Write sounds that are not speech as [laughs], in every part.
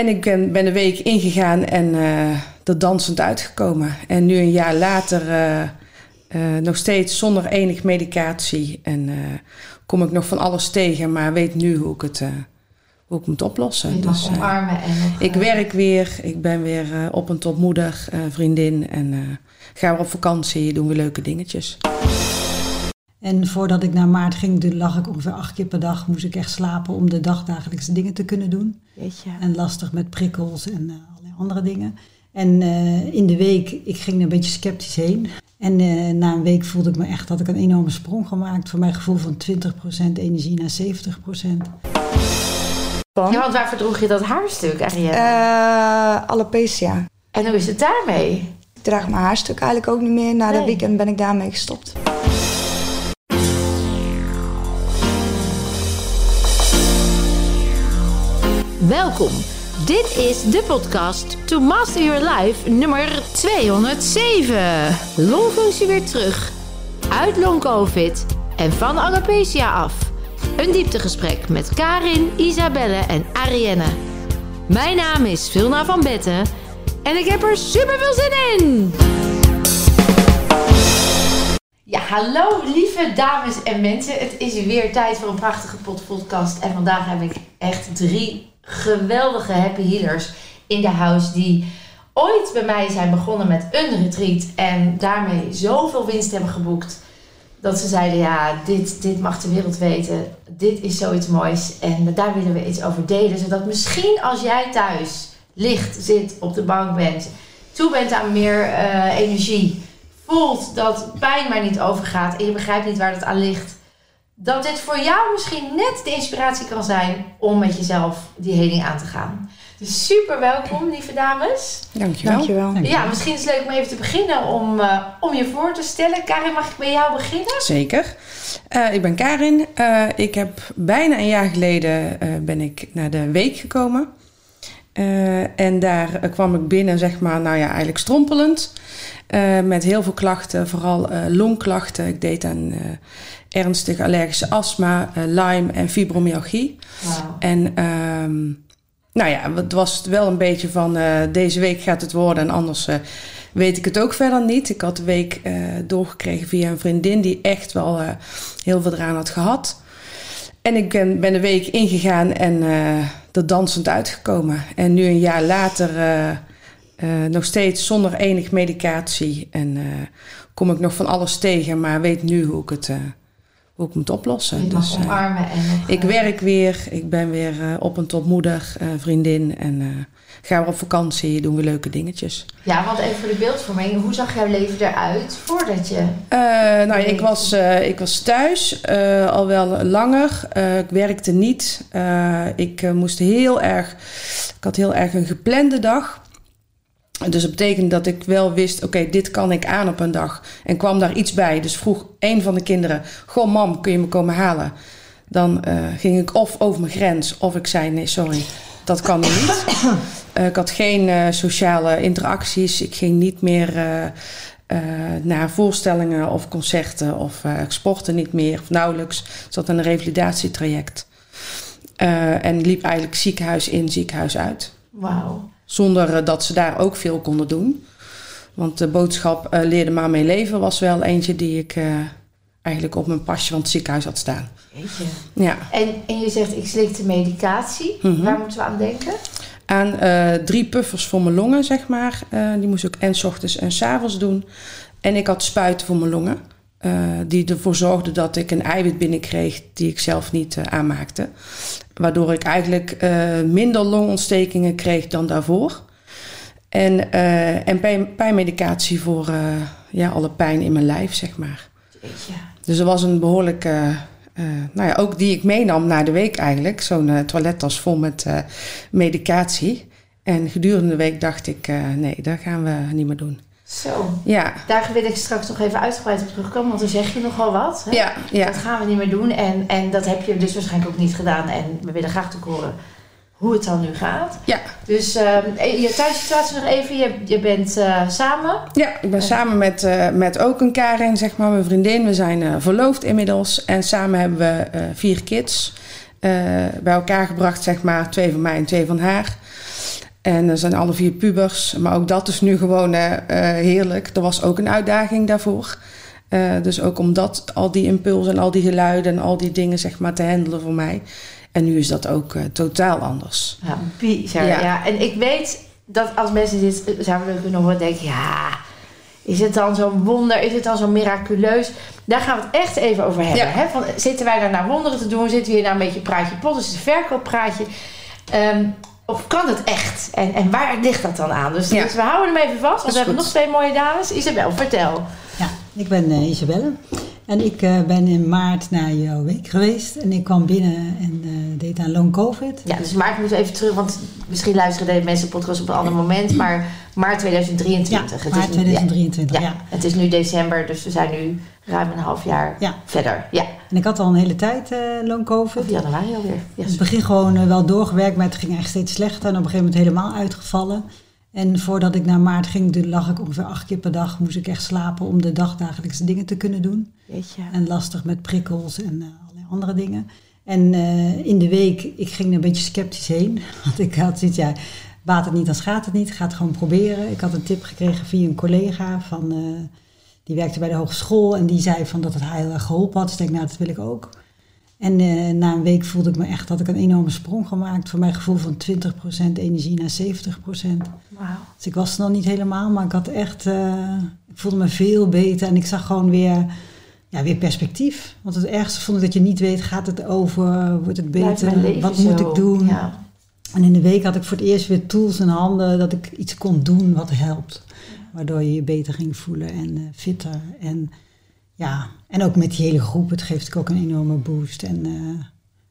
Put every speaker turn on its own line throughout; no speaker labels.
En ik ben, ben de week ingegaan en uh, er dansend uitgekomen. En nu een jaar later uh, uh, nog steeds zonder enig medicatie. En kom ik nog van alles tegen, maar weet nu hoe ik het, hoe ik moet oplossen.
Dus, omarmen en nog,
Ik werk weer, ik ben weer op een top moeder, vriendin. En gaan we op vakantie, doen we leuke dingetjes.
En voordat ik naar maart ging, lag ik ongeveer acht keer per dag. Moest ik echt slapen om de dagdagelijkse dingen te kunnen doen.
Jeetje.
En lastig met prikkels en uh, allerlei andere dingen. En uh, in de week, ik ging er een beetje sceptisch heen. En uh, na een week voelde ik me echt, dat ik een enorme sprong gemaakt. Voor mijn gevoel van 20% energie naar 70%.
Ja, want waar verdroeg je dat haarstuk?
Uh, alopecia.
En hoe is het daarmee?
Ik draag mijn haarstuk eigenlijk ook niet meer. Na nee. dat weekend ben ik daarmee gestopt.
Welkom. Dit is de podcast To Master Your Life nummer 207. Longfunctie weer terug. Uit long-covid en van alopecia af. Een dieptegesprek met Karin, Isabelle en Arienne. Mijn naam is Vilna van Betten en ik heb er super veel zin in.
Ja, hallo lieve dames en mensen. Het is weer tijd voor een prachtige podcast. En vandaag heb ik echt drie geweldige happy healers in de house die ooit bij mij zijn begonnen met een retreat en daarmee zoveel winst hebben geboekt dat ze zeiden ja dit, dit mag de wereld weten. Dit is zoiets moois en daar willen we iets over delen zodat misschien als jij thuis ligt zit op de bank bent toe bent aan meer uh, energie voelt dat pijn maar niet overgaat en je begrijpt niet waar dat aan ligt dat dit voor jou misschien net de inspiratie kan zijn om met jezelf die heling aan te gaan. Dus super welkom, lieve dames.
Dankjewel.
Dankjewel.
Ja, misschien is het leuk om even te beginnen om, uh, om je voor te stellen. Karin, mag ik bij jou beginnen?
Zeker. Uh, ik ben Karin. Uh, ik heb bijna een jaar geleden ben ik naar de week gekomen. En daar kwam ik binnen, zeg maar, nou ja, eigenlijk strompelend. met heel veel klachten, vooral longklachten. Ik deed aan ernstige allergische astma, Lyme en fibromyalgie.
Wow.
En um, nou ja, het was wel een beetje van deze week gaat het worden en anders weet ik het ook verder niet. Ik had de week doorgekregen via een vriendin die echt wel heel veel eraan had gehad. En ik ben, de week ingegaan en er dansend uitgekomen. En nu een jaar later nog steeds zonder enig medicatie. En kom ik nog van alles tegen, maar weet nu hoe ik het hoe ik moet oplossen.
Je
dus,
uh, omarmen en nog,
ik werk weer, ik ben weer uh, op een topmoeder, uh, vriendin en gaan we op vakantie, doen we leuke dingetjes.
Ja, want even voor de beeldvorming, hoe zag jouw leven eruit voordat je...
nou, ik was, ik was thuis al wel langer, ik werkte niet, ik moest heel erg, ik had heel erg een geplande dag. Dus dat betekende dat ik wel wist, oké, okay, dit kan ik aan op een dag. En kwam daar iets bij. Dus vroeg een van de kinderen, goh mam, kun je me komen halen? Dan uh, ging ik of over mijn grens, of ik zei, nee, sorry, dat kan niet. Uh, [coughs] ik had geen uh, sociale interacties. Ik ging niet meer naar voorstellingen of concerten. Of ik sportte niet meer, of nauwelijks. Ik zat in een revalidatietraject. en liep eigenlijk ziekenhuis in, ziekenhuis uit.
Wauw.
Zonder dat ze daar ook veel konden doen. Want de boodschap uh, leerde maar mee leven was wel eentje die ik uh, eigenlijk op mijn pasje van het ziekenhuis had staan.
Jeetje.
Ja.
En, en je zegt ik slikte medicatie. Mm -hmm. Waar moeten we aan denken?
Aan uh, drie puffers voor mijn longen, zeg maar. die moest ik en s ochtends en s avonds doen. En ik had spuiten voor mijn longen. die ervoor zorgden dat ik een eiwit binnenkreeg die ik zelf niet aanmaakte. Waardoor ik eigenlijk uh, minder longontstekingen kreeg dan daarvoor. En, uh, en pijn, pijnmedicatie voor uh, ja, alle pijn in mijn lijf, zeg maar.
Jeetje.
Dus er was een behoorlijke, nou ja, ook die ik meenam na de week eigenlijk. Zo'n toilettas vol met medicatie. En gedurende de week dacht ik, nee, dat gaan we niet meer doen.
Zo.
Ja.
Daar wil ik straks nog even uitgebreid op terugkomen, want dan zeg je nogal wat. Hè?
Ja, ja.
Dat gaan we niet meer doen en, en dat heb je dus waarschijnlijk ook niet gedaan. En we willen graag ook horen hoe het dan nu gaat.
Ja.
Dus uh, je thuissituatie nog even. Je, je bent uh, samen.
Ja, ik ben samen met, uh, met ook een Karin, zeg maar, mijn vriendin. We zijn verloofd inmiddels. En samen hebben we vier kids bij elkaar gebracht, zeg maar. Twee van mij en twee van haar. En er zijn alle vier pubers. Maar ook dat is nu gewoon eh, eh, heerlijk. Er was ook een uitdaging daarvoor. Eh, dus ook om dat, al die impulsen en al die geluiden en al die dingen zeg maar te handelen voor mij. En nu is dat ook totaal anders.
Ja, bizar. Ja.
Ja.
En ik weet dat als mensen dit zouden kunnen horen, denken: ja, is het dan zo'n wonder? Is het dan zo miraculeus? Daar gaan we het echt even over hebben.
Ja.
Hè? Van, zitten wij daar naar wonderen te doen? Zitten we hier nou een beetje praatje pot? Dus een verkooppraatje. Ehm, of kan het echt? En, en waar ligt dat dan aan? Dus,
Ja.
dus we houden hem even vast. Want we hebben nog twee mooie dames. Isabel, vertel.
Ja, ik ben eh, Isabelle. En ik eh, ben in maart naar jouw week geweest. En ik kwam binnen en eh, deed aan long covid.
Ja, dus maart moeten we even terug. Want misschien luisteren de mensen podcast op een ander moment. Maar maart 2023.
Ja,
Het
maart
is nu-
2023,
Ja,
ja.
het is nu december, dus we zijn nu ruim een half jaar
Ja.
verder. Ja,
En ik had al een hele tijd eh long covid.
of januari alweer.
In
Yes.
het begin gewoon wel doorgewerkt, maar het ging echt steeds slechter. En op een gegeven moment helemaal uitgevallen. En voordat ik naar maart ging, lag ik ongeveer acht keer per dag. Moest ik echt slapen om de dagdagelijkse dingen te kunnen doen.
Jeetje.
En lastig met prikkels en eh, allerlei andere dingen. En eh, in de week, ik ging er een beetje sceptisch heen. [laughs] Want ik had zoiets, ja, baat het niet, dan gaat het niet. Ga het gewoon proberen. Ik had een tip gekregen via een collega van... eh, die werkte bij de hogeschool en die zei van dat het haar heel erg geholpen had. Dus ik denk, nou, dat wil ik ook. En eh, na een week voelde ik me echt, dat ik een enorme sprong gemaakt. Voor mijn gevoel van 20% energie naar 70%.
Wauw.
Dus ik was er nog niet helemaal, maar ik had echt, eh, ik voelde me veel beter en ik zag gewoon weer, ja, weer perspectief. Want het ergste vond ik dat je niet weet, gaat het over, wordt het beter, wat moet
zo?
ik doen?
Ja.
En in de week had ik voor het eerst weer tools in handen dat ik iets kon doen wat helpt. Waardoor je je beter ging voelen en eh, fitter. En ja, en ook met die hele groep, het geeft ook een enorme boost. En eh,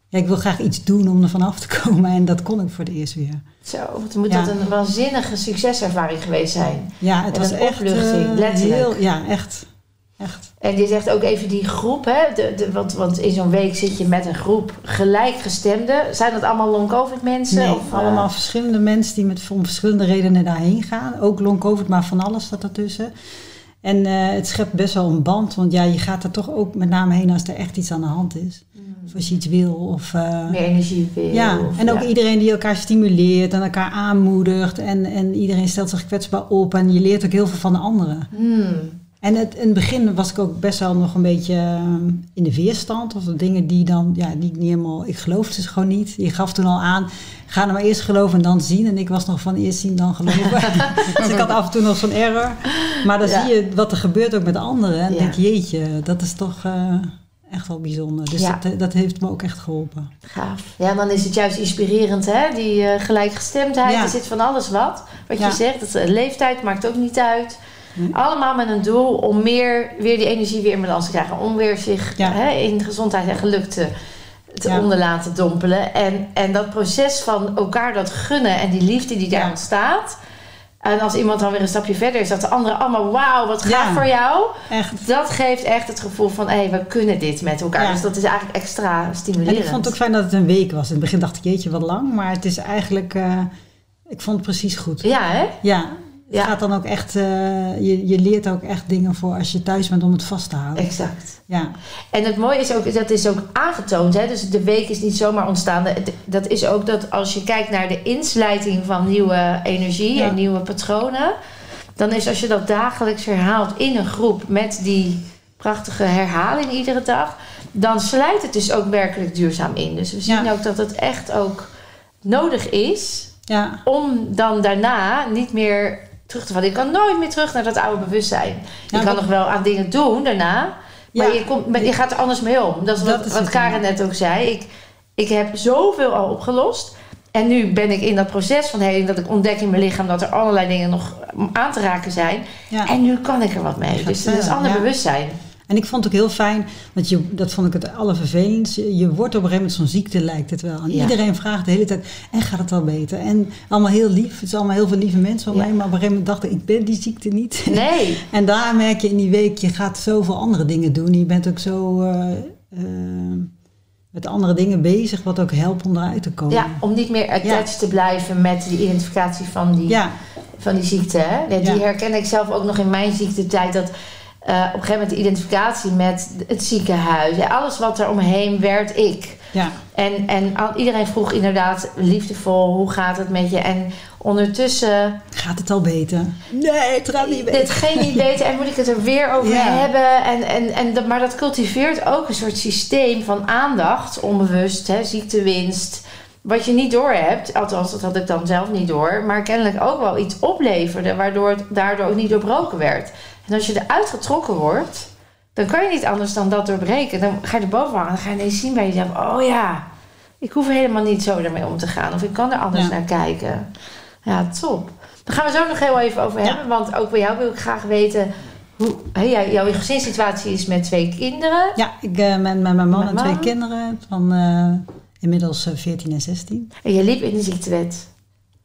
ja, ik wil graag iets doen om er vanaf te [laughs] komen en dat kon ik voor het eerst weer.
Zo, wat moet
Ja.
dat een waanzinnige succeservaring geweest zijn.
Ja, het
En
was
een
echt
opluchting,
eh,
letterlijk.
Heel, ja, echt. Echt.
En je zegt ook even die groep, hè? De, de, want, want in zo'n week zit je met een groep gelijkgestemden. Zijn dat allemaal long-covid mensen?
Nee,
of, eh,
allemaal verschillende mensen die met, om verschillende redenen daarheen gaan. Ook long covid, maar van alles staat ertussen. En eh, het schept best wel een band, want ja, je gaat er toch ook met name heen als er echt iets aan de hand is. Of als je iets wil. Of, eh,
meer energie wil?
ja,
of-
en ook
ja.
iedereen die elkaar stimuleert en elkaar aanmoedigt. En, en iedereen stelt zich kwetsbaar op en je leert ook heel veel van de anderen.
Hmm.
En het, in het begin was ik ook best wel nog een beetje ehm, in de weerstand. Of de dingen die dan, ja, die ik niet helemaal, ik geloofde ze gewoon niet. Je gaf toen al aan, ga nou maar eerst geloven en dan zien. En ik was nog van eerst zien dan geloven. [laughs] [laughs] dus ik had af en toe nog zo'n error. Maar dan
Ja.
zie je wat er gebeurt ook met anderen. En
Ja.
denk je, jeetje, dat is toch eh, echt wel bijzonder. Dus
Ja.
dat, dat heeft me ook echt geholpen.
Gaaf. Ja, dan is het juist inspirerend, hè? Die eh, gelijkgestemdheid.
Ja.
Er zit van alles wat. Wat
Ja.
je zegt, dat, eh, leeftijd maakt ook niet uit.
Nee.
Allemaal met een doel om meer, weer die energie weer in balans te krijgen. Om weer zich
Ja.
hè, in gezondheid en geluk te, te
Ja.
onder laten dompelen. En, en dat proces van elkaar dat gunnen en die liefde die daar
Ja.
ontstaat. En als iemand dan weer een stapje verder is, dat de anderen allemaal, wauw, wat gaaf voor jou.
Echt.
Dat geeft echt het gevoel van, hé, we kunnen dit met elkaar. Dus dat is eigenlijk extra
En
stimulerend.
ik vond het ook fijn dat het een week was. In het begin dacht ik, jeetje, wat lang. Maar het is eigenlijk, eh, ik vond het precies goed.
Ja, hè?
Ja,
Ja.
gaat dan ook echt, eh, je, je leert ook echt dingen voor als je thuis bent om het vast te houden.
Exact.
Ja,
En het mooie is ook, dat is ook aangetoond. Hè? Dus de week is niet zomaar ontstaan. Dat is ook dat als je kijkt naar de inslijting van nieuwe energie
Ja.
en nieuwe patronen. Dan is als je dat dagelijks herhaalt in een groep met die prachtige herhaling iedere dag. Dan slijt het dus ook werkelijk duurzaam in. Dus we zien
Ja.
ook dat het echt ook nodig is
ja,
om dan daarna niet meer terug te vallen. Je kan nooit meer terug naar dat oude bewustzijn. Je
Ja,
kan nog wel aan dingen doen daarna. Maar
Ja.
je, komt, maar je gaat er anders mee om. Dat is
Dat
wat,
is
wat
het,
Karen net ook zei. Ik, ik heb zoveel al opgelost. En nu ben ik in dat proces van heling dat ik ontdek in mijn lichaam dat er allerlei dingen nog aan te raken zijn.
ja.
En nu kan ik er wat mee. Dus dat is ander
ja.
bewustzijn.
En ik vond het ook heel fijn, want je, dat vond ik het allervervelendste. Je wordt op een gegeven moment zo'n ziekte, lijkt het wel. En
Ja.
iedereen vraagt de hele tijd, en gaat het al beter? En allemaal heel lief, het zijn allemaal heel veel lieve mensen om
Ja.
mij. Maar op een gegeven moment dacht ik, ik ben die ziekte niet.
Nee. [laughs]
En daar merk je in die week, je gaat zoveel andere dingen doen. Je bent ook zo eh, eh, met andere dingen bezig, wat ook helpt om eruit te komen.
Ja, om niet meer attached te blijven met die identificatie van die,
ja,
van die ziekte. Hè? Ja, die
Ja.
herken ik zelf ook nog in mijn ziektetijd. Dat op een gegeven moment de identificatie met het ziekenhuis. Ja, alles wat er omheen werd ik.
Ja.
En, en al- iedereen vroeg inderdaad liefdevol, hoe gaat het met je? En ondertussen,
Gaat het al beter? Nee, het gaat niet
dit geen niet beter en moet ik het er weer over
Ja.
hebben? En, en, en, dat- maar dat cultiveert ook een soort systeem van aandacht, onbewust, hè, ziektewinst. Wat je niet door hebt, althans dat had ik dan zelf niet door, maar kennelijk ook wel iets opleverde, waardoor het daardoor ook niet doorbroken werd. En als je eruit getrokken wordt, dan kan je niet anders dan dat doorbreken. Dan ga je er bovenaan en dan ga je ineens zien bij jezelf, oh ja, ik hoef helemaal niet zo ermee om te gaan. Of ik kan er anders
Ja.
naar kijken. Ja, top. Daar gaan we zo nog heel even over
Ja.
hebben. Want ook bij jou wil ik graag weten... Hoe, jij- jouw gezinssituatie is met twee kinderen.
Ja, ik eh, met, met mijn man
Met
en twee
man?
kinderen van eh, inmiddels eh, 14 en 16.
En je liep in de ziektewet.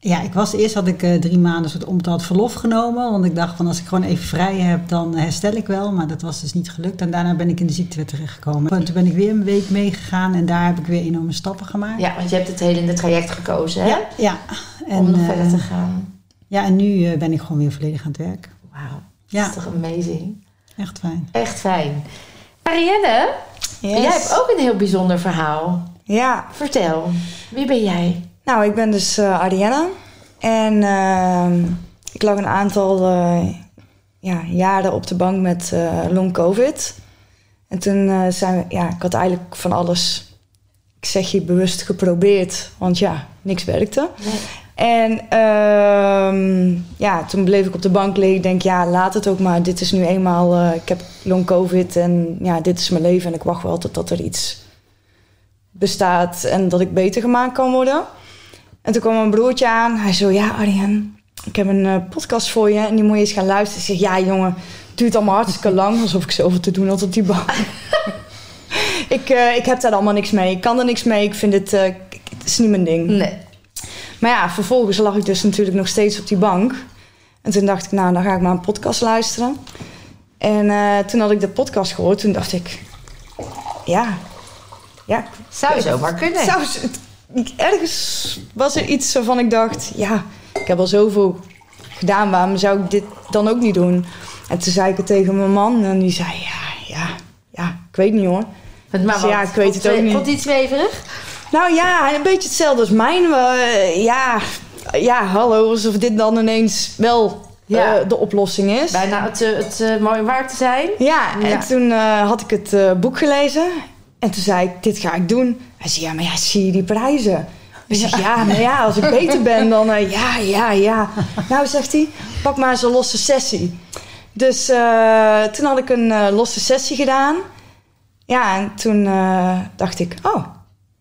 Ja, ik was eerst had ik eh, drie maanden soort onbetaald verlof genomen. Want ik dacht van als ik gewoon even vrij heb, dan herstel ik wel. Maar dat was dus niet gelukt. En daarna ben ik in de ziektewet terechtgekomen. En toen ben ik weer een week meegegaan en daar heb ik weer enorme stappen gemaakt.
Ja, want je hebt het hele traject gekozen, hè?
ja. ja. En,
Om nog
eh,
verder te gaan.
ja, en nu eh, ben ik gewoon weer volledig aan het werk.
Wauw.
Ja.
Dat is toch amazing.
Echt fijn.
Echt fijn.
Yes.
jij hebt ook een heel bijzonder verhaal.
Ja,
Vertel, wie ben jij?
Nou, ik ben dus eh Arienne. En ehm, ik lag een aantal eh, ja, jaren op de bank met eh, long covid. En toen zijn we, ja, ik had eigenlijk van alles, ik zeg je bewust geprobeerd. Want ja, niks werkte. En ehm, ja, toen bleef ik op de bank liggen. Ik denk, ja, laat het ook maar. Dit is nu eenmaal, ik heb long covid en ja, dit is mijn leven. En ik wacht wel tot dat er iets bestaat en dat ik beter gemaakt kan worden. En toen kwam mijn broertje aan. Hij zo, ja Arjen, ik heb een eh, podcast voor je en die moet je eens gaan luisteren. Ik zeg, ja jongen, het duurt allemaal hartstikke [laughs] lang. Alsof ik zoveel te doen had op die bank. [laughs] ik, eh, ik heb daar allemaal niks mee. Ik kan er niks mee. Ik vind het, eh, het is niet mijn ding.
Nee.
Maar ja, vervolgens lag ik dus natuurlijk nog steeds op die bank. En toen dacht ik, nou, dan ga ik maar een podcast luisteren. En toen had ik de podcast gehoord. Toen dacht ik, ja, ja.
Zou zomaar kunnen.
Zou, het- ergens was er iets waarvan ik dacht, ja, ik heb al zoveel gedaan. Waarom zou ik dit dan ook niet doen? En toen zei ik het tegen mijn man. En die zei, ja, ja, ja, ik weet niet hoor.
Maar wat?
Ja, ik weet het ook niet.
Vond die zweverig?
Nou ja, een beetje hetzelfde als mijn. Eh, ja, ja, hallo, alsof dit dan ineens wel
Ja.
eh, de oplossing is.
Bijna het, eh, het mooi waard te zijn.
Ja, en
Ja.
toen had ik het boek gelezen. En toen zei ik, dit ga ik doen. Hij zei, ja, maar ja, zie je die prijzen? Ik zeg, ja, maar ja, als ik beter ben, dan eh, ja, ja, ja. Nou, zegt hij, pak maar eens een losse sessie. Dus eh, toen had ik een eh, losse sessie gedaan. Ja, en toen dacht ik, oh,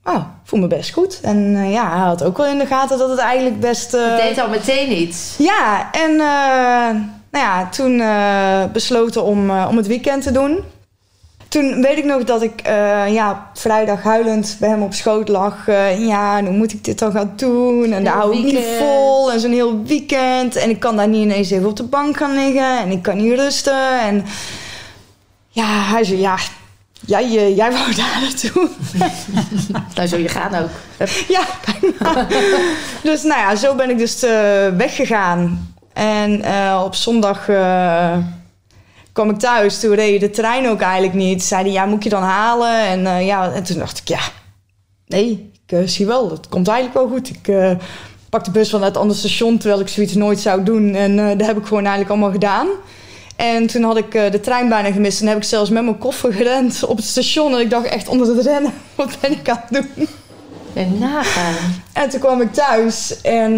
oh, voel me best goed. En ja, hij had ook wel in de gaten dat het eigenlijk best...
Het deed al meteen iets.
ja, en nou ja, toen besloten om, om het weekend te doen. Toen weet ik nog dat ik eh, ja, vrijdag huilend bij hem op schoot lag. Eh, ja, en hoe moet ik dit dan gaan doen? En daar hou ik niet vol. En zo'n heel weekend. En ik kan daar niet ineens even op de bank gaan liggen. En ik kan niet rusten. En ja, hij zei, ja, jij, eh, [laughs] jij wou daar naartoe. [laughs]
Nou, zul je gaan ook.
Ja, [laughs] dus nou ja, zo ben ik dus eh, weggegaan. En op zondag kwam ik thuis. Toen reed de trein ook eigenlijk niet. Zeiden, ja, moet je dan halen? En, eh, ja, en toen dacht ik, ja, nee, ik eh, zie wel. Het komt eigenlijk wel goed. Ik eh, pak de bus van het andere station, terwijl ik zoiets nooit zou doen. En dat heb ik gewoon eigenlijk allemaal gedaan. En toen had ik de trein bijna gemist. En heb ik zelfs met mijn koffer gerend op het station. En ik dacht echt onder het rennen, [laughs] wat ben ik aan het doen?
En nagaan.
En toen kwam ik thuis en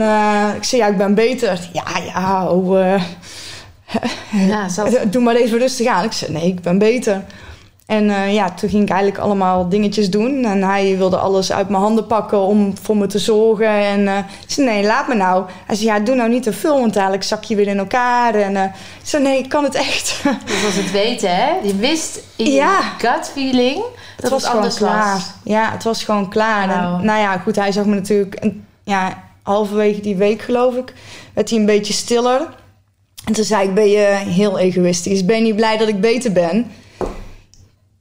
ik zei, ja, ik ben beter. Ja, ja, oh,
Ja, zat.
doe maar even rustig aan. Ik zei, nee, ik ben beter. En eh, ja, toen ging ik eigenlijk allemaal dingetjes doen. En hij wilde alles uit mijn handen pakken om voor me te zorgen. En eh, ik zei, nee, laat me nou. Hij zei, ja, doe nou niet te veel, want dadelijk zak je weer in elkaar. En eh, ik zei, nee, ik kan het echt. [laughs]
Dat was het weten, hè? Je wist in
Ja.
je gut feeling dat het,
gewoon
anders
klaar.
was.
Ja, het was gewoon klaar. En, nou ja, goed, hij zag me natuurlijk... ja, halverwege die week, geloof ik, werd hij een beetje stiller. En toen zei ik, ben je heel egoïstisch? Ben je niet blij dat ik beter ben?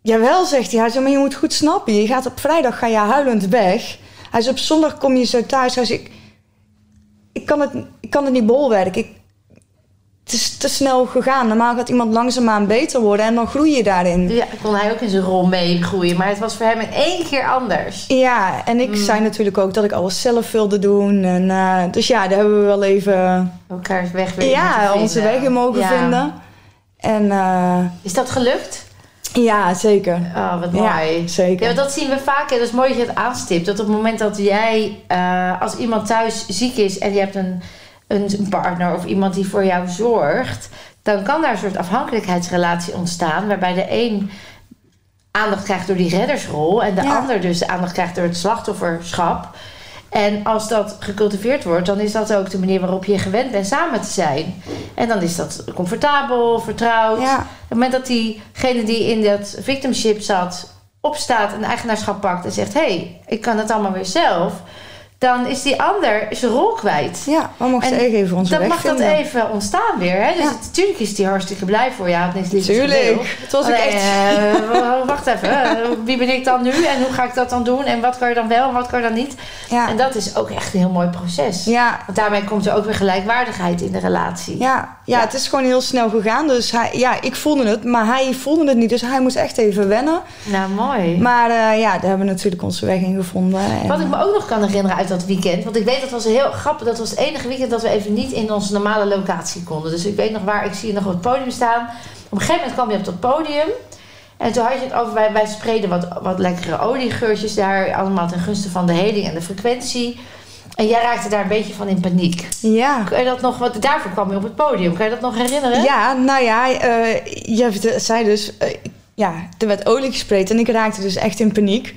Jawel, zegt hij. Hij zei, maar je moet goed snappen. Je gaat op vrijdag ga je huilend weg. Hij zei, op zondag kom je zo thuis. Hij zei, ik, ik, kan, het, ik kan het niet bolwerken. Ik, het is te snel gegaan. Normaal gaat iemand langzaamaan beter worden en dan groei je daarin.
Ja, kon hij ook in zijn rol meegroeien. Maar het was voor hem in één keer anders.
Ja, en ik zei natuurlijk ook dat ik alles zelf wilde doen. En, eh, dus ja, daar hebben we wel even
Elkaars weg weer
ja, onze weg in mogen
Ja.
vinden. En eh,
Is dat gelukt?
ja, zeker.
Oh, wat
Ja,
mooi.
zeker.
Ja, dat zien we vaak. En dat is mooi dat je het aanstipt. Dat op het moment dat jij, eh, als iemand thuis ziek is en je hebt een, een partner of iemand die voor jou zorgt, dan kan daar een soort afhankelijkheidsrelatie ontstaan. Waarbij de een aandacht krijgt door die reddersrol en de
Ja.
ander dus de aandacht krijgt door het slachtofferschap. En als dat gecultiveerd wordt, dan is dat ook de manier waarop je gewend bent samen te zijn. En dan is dat comfortabel, vertrouwd.
Ja.
Op het moment dat diegene die in dat victimship zat opstaat en eigenaarschap pakt en zegt: hé, hey, ik kan het allemaal weer zelf, dan is die ander zijn rol kwijt.
Ja, we mochten
En
even onze
Dan mag dat even ontstaan weer. Hè? Dus
Ja.
het- natuurlijk is die hartstikke blij voor niks liever te veel.
Tuurlijk. Het was ook echt...
eh, w- [laughs] wacht even, eh, wie ben ik dan nu en hoe ga ik dat dan doen en wat kan je dan wel en wat kan je dan niet?
Ja.
En dat is ook echt een heel mooi proces.
Ja,
Want daarmee komt er ook weer gelijkwaardigheid in de relatie.
ja, ja, het is gewoon heel snel gegaan. Dus hij, ja, ik voelde het, maar hij voelde het niet. Dus hij moest echt even wennen.
Nou, mooi.
Maar eh, ja, daar hebben we natuurlijk onze weg in gevonden. En,
Wat ik me ook nog kan herinneren uit dat weekend. Want ik weet dat was heel grappig. Dat was het enige weekend dat we even niet in onze normale locatie konden. Dus ik weet nog waar. Ik zie je nog op het podium staan. Op een gegeven moment kwam je op dat podium. En toen had je het over. Wij, wij spreden wat, wat lekkere oliegeurtjes daar. Allemaal ten gunste van de heling en de frequentie. En jij raakte daar een beetje van in paniek.
ja.
Kan je dat nog. Wat, daarvoor kwam je op het podium. Kan je dat nog herinneren?
Ja, nou ja, eh je zei dus, eh, ja, er werd olie gespreid en ik raakte dus echt in paniek.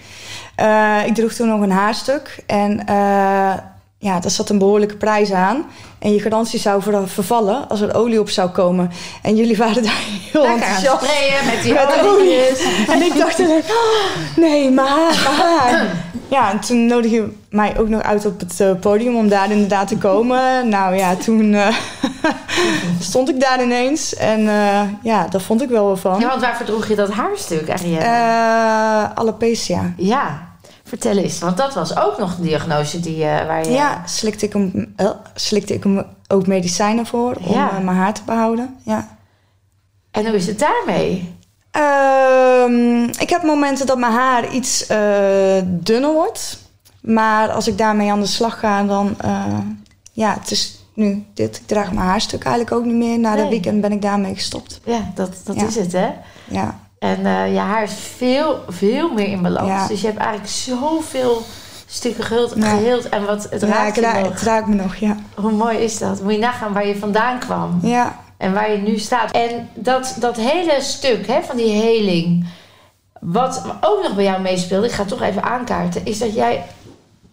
Eh, ik droeg toen nog een haarstuk en eh, ja, daar zat een behoorlijke prijs aan. En je garantie zou ver- vervallen als er olie op zou komen. En jullie waren daar heel
Lekker
enthousiast.
sprayen met die
Met
olietjes.
En ik dacht oh, nee, mijn haar. Ja, en toen nodigde je mij ook nog uit op het eh, podium om daar inderdaad te komen. Nou ja, toen [laughs] stond ik daar ineens. En eh, ja, daar vond ik wel wat van.
Ja, want waarvoor droeg je dat haarstuk, Ariane?
Eh alopecia.
Ja, vertel eens. Want dat was ook nog een diagnose die, eh, waar je...
Ja, slikte ik, hem, eh, slikte ik hem ook medicijnen voor om
Ja.
eh, mijn haar te behouden. Ja.
En hoe is het daarmee?
Ehm, ik heb momenten dat mijn haar iets dunner wordt. Maar als ik daarmee aan de slag ga, dan... ja, het is nu dit. Ik draag mijn haarstuk eigenlijk ook niet meer. Na
Nee.
de weekend ben ik daarmee gestopt.
Ja, dat, dat
Ja.
is het, hè?
Ja,
En eh, je haar is veel, veel meer in balans.
Ja.
Dus je hebt eigenlijk zoveel stukken geheeld,
Ja.
geheeld en wat het
ja
raakt
raak,
nog.
het raakt me nog, ja.
Hoe mooi is dat? Moet je nagaan waar je vandaan kwam
Ja,
en waar je nu staat. En dat, dat hele stuk hè, van die heling, wat ook nog bij jou meespeelde, ik ga het toch even aankaarten, is dat jij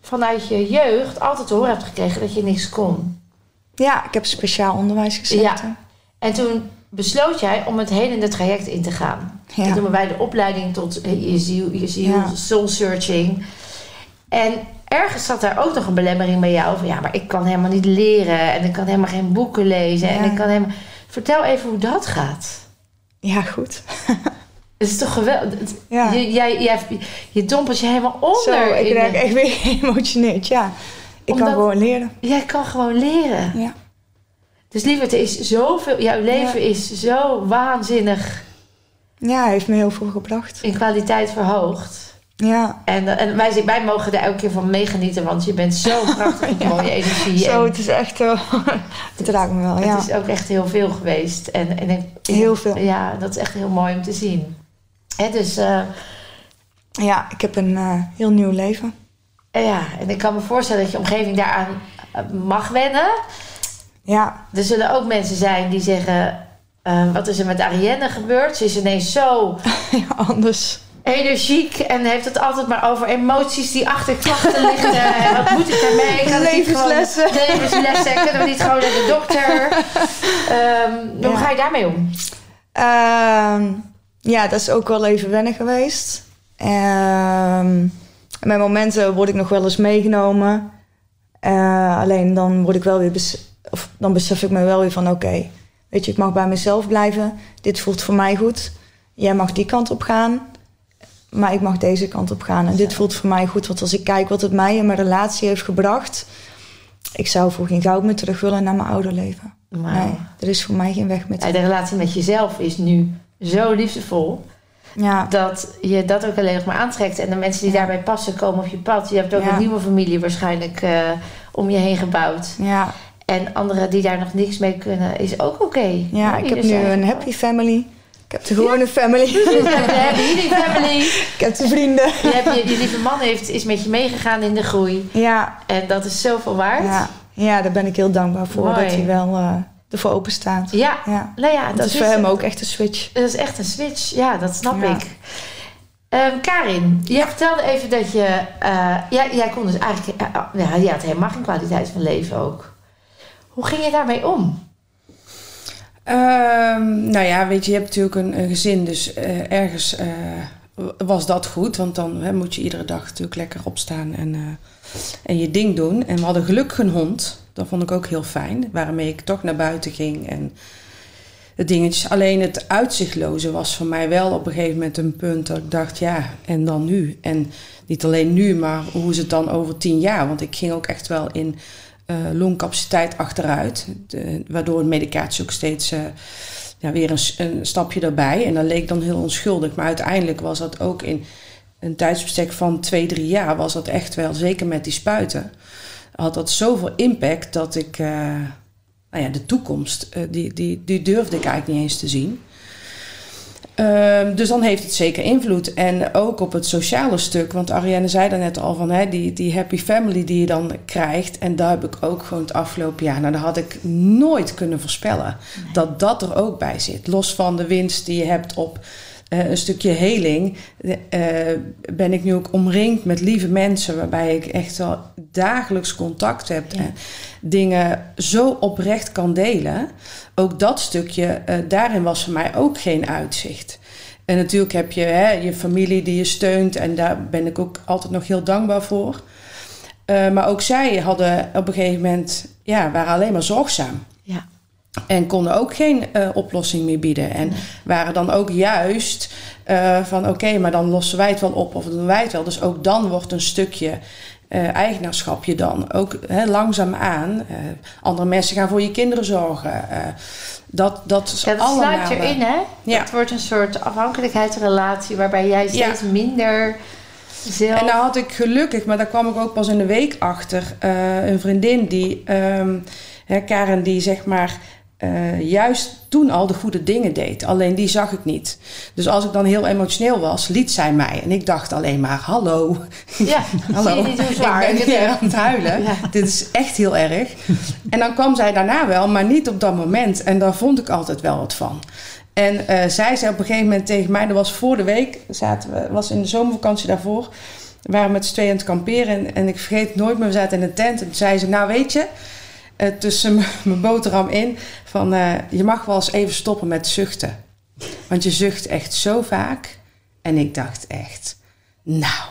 vanuit je jeugd altijd te horen hebt gekregen dat je niks kon.
ja ik heb speciaal onderwijs gezeten.
En toen besloot jij om het helende traject in te gaan.
Ja.
Dat noemen wij de opleiding tot eh, je ziel, je ziel
Ja.
soul searching. En ergens zat daar ook nog een belemmering bij jou van ja, maar ik kan helemaal niet leren en ik kan helemaal geen boeken lezen en ik kan helemaal. Vertel even hoe dat gaat.
Ja, goed. [laughs]
Het is toch geweldig.
Ja.
Je, jij, jij, je dompelt je helemaal onder.
Zo, ik raak echt weer [laughs] geëmotioneerd, ja. Ik
Omdat-
kan gewoon leren.
Jij kan gewoon leren.
Ja.
Dus lieverd, er is zoveel. Jouw leven
Ja.
is zo waanzinnig
Ja, hij heeft me heel veel gebracht.
in kwaliteit verhoogd.
Ja,
En, eh, en wij, wij mogen er elke keer van meegenieten, want je bent zo [laughs] prachtig met mooie energie.
zo,
en
het is echt... eh, [laughs] het raakt me wel, ja.
Het is ook echt heel veel geweest. En, en ik-
Heel veel.
Ja, dat is echt heel mooi om te zien. Hè, dus eh,
Ja, ik heb een eh, heel nieuw leven.
ja, en ik kan me voorstellen dat je omgeving daaraan mag wennen.
Ja,
Er zullen ook mensen zijn die zeggen... eh, wat is er met Arienne gebeurd? Ze is ineens zo [laughs]
ja anders.
energiek en heeft het altijd maar over emoties die achter klachten liggen. [laughs] En wat moet ik daarmee? Kan niet gewoon-
Levenslessen.
Levenslessen. Kunnen we niet gewoon naar de dokter? Ehm, hoe ga je daarmee om?
Ehm, ja, dat is ook wel even wennen geweest. Ehm met momenten word ik nog wel eens meegenomen. Eh, alleen dan word ik wel weer of dan besef ik me wel weer van oké, weet je, ik mag bij mezelf blijven. Dit voelt voor mij goed. Jij mag die kant op gaan. Maar ik mag deze kant op gaan. En dit voelt voor mij goed. Want als ik kijk wat het mij in mijn relatie heeft gebracht. Ik zou voor geen goud meer terug willen naar mijn oude leven. Nee, er is voor mij geen weg met
Ja, de relatie met jezelf is nu zo liefdevol
Ja,
dat je dat ook alleen nog maar aantrekt. En de mensen die
Ja.
daarbij passen komen op je pad. Je hebt ook een nieuwe familie waarschijnlijk eh, om je heen gebouwd.
ja,
En anderen die daar nog niks mee kunnen, is ook oké.
ja. Ik heb nu een happy family. Ik heb de gewone family.
De happy family.
Ik heb de vrienden.
Je, hebt je, je lieve man heeft, is met je meegegaan in de groei.
Ja,
En dat is zoveel waard.
ja, ja, daar ben ik heel dankbaar voor.
Mooi.
Dat hij wel eh, ervoor open staat.
Ja,
Ja.
nou ja,
Dat,
dat
is voor hem ook echt een switch.
Dat is echt een switch. Ja, dat snap
Ja.
ik. Ehm, Karin, jij vertelde even dat je... eh, jij, jij kon dus eigenlijk... eh, ja, je had helemaal geen kwaliteit van leven ook. Hoe ging je daarmee om?
Ehm, nou ja, weet je, je hebt natuurlijk een, gezin, dus eh, ergens eh, was dat goed. Want dan hè, moet je iedere dag natuurlijk lekker opstaan en, eh, en je ding doen. En we hadden gelukkig een hond, dat vond ik ook heel fijn, waarmee ik toch naar buiten ging en de dingetjes. Alleen het uitzichtloze was voor mij wel op een gegeven moment een punt dat ik dacht, ja, en dan nu? En niet alleen nu, maar hoe is het dan over tien jaar? Want ik ging ook echt wel in eh, longcapaciteit achteruit. De- waardoor de medicatie ook steeds eh, ja, weer een, een stapje erbij. En dat leek dan heel onschuldig. Maar uiteindelijk was dat ook in een tijdsbestek van twee, drie jaar... was dat echt wel, zeker met die spuiten... had dat zoveel impact dat ik... eh, nou ja, de toekomst, die, die, die durfde ik eigenlijk niet eens te zien. Ehm, dus dan heeft het zeker invloed. En ook op het sociale stuk. Want Ariane zei daarnet al van hè, die, die happy family die je dan krijgt. En daar heb ik ook gewoon het afgelopen jaar. Nou, dat had ik nooit kunnen voorspellen. Dat dat er ook bij zit. Los van de winst die je hebt op eh, een stukje heling. eh, ben ik nu ook omringd met lieve mensen. Waarbij ik echt wel dagelijks contact heb. En dingen zo oprecht kan delen. Ook dat stukje, eh, daarin was voor mij ook geen uitzicht. En natuurlijk heb je hè, je familie die je steunt. En daar ben ik ook altijd nog heel dankbaar voor. Maar ook zij hadden op een gegeven moment, ja, waren alleen maar zorgzaam.
Ja.
En konden ook geen eh, oplossing meer bieden. En waren dan ook juist eh, van oké, maar dan lossen wij het wel op of doen wij het wel. Dus ook dan wordt een stukje eh, eigenaarschap je dan ook hè, langzaam aan. Eh, andere mensen gaan voor je kinderen zorgen. Dat, dat is
Ja, dat
allemaal...
sluit erin, hè?
Ja.
Het wordt een soort afhankelijkheidsrelatie... waarbij jij steeds
Ja.
minder zelf...
En nou had ik gelukkig, maar daar kwam ik ook pas in de week achter, een vriendin die, ehm, hè, Karen, die zeg maar eh, juist toen al de goede dingen deed. Alleen die zag ik niet. Dus als ik dan heel emotioneel was, liet zij mij. En ik dacht alleen maar, hallo.
ja, [laughs]
Hallo.
niet hoe zwaar
ik ben aan het huilen.
Ja.
Dit is echt heel erg. En dan kwam zij daarna wel, maar niet op dat moment. En daar vond ik altijd wel wat van. En eh, zij zei op een gegeven moment tegen mij, dat was voor de week, zaten we, was in de zomervakantie daarvoor. We waren met z'n tweeën aan het kamperen en, en ik vergeet nooit meer, we zaten in een tent. En toen zei ze, nou weet je, eh, tussen [laughs] mijn boterham in, van eh, je mag wel eens even stoppen met zuchten. Want je zucht echt zo vaak. En ik dacht echt, nou,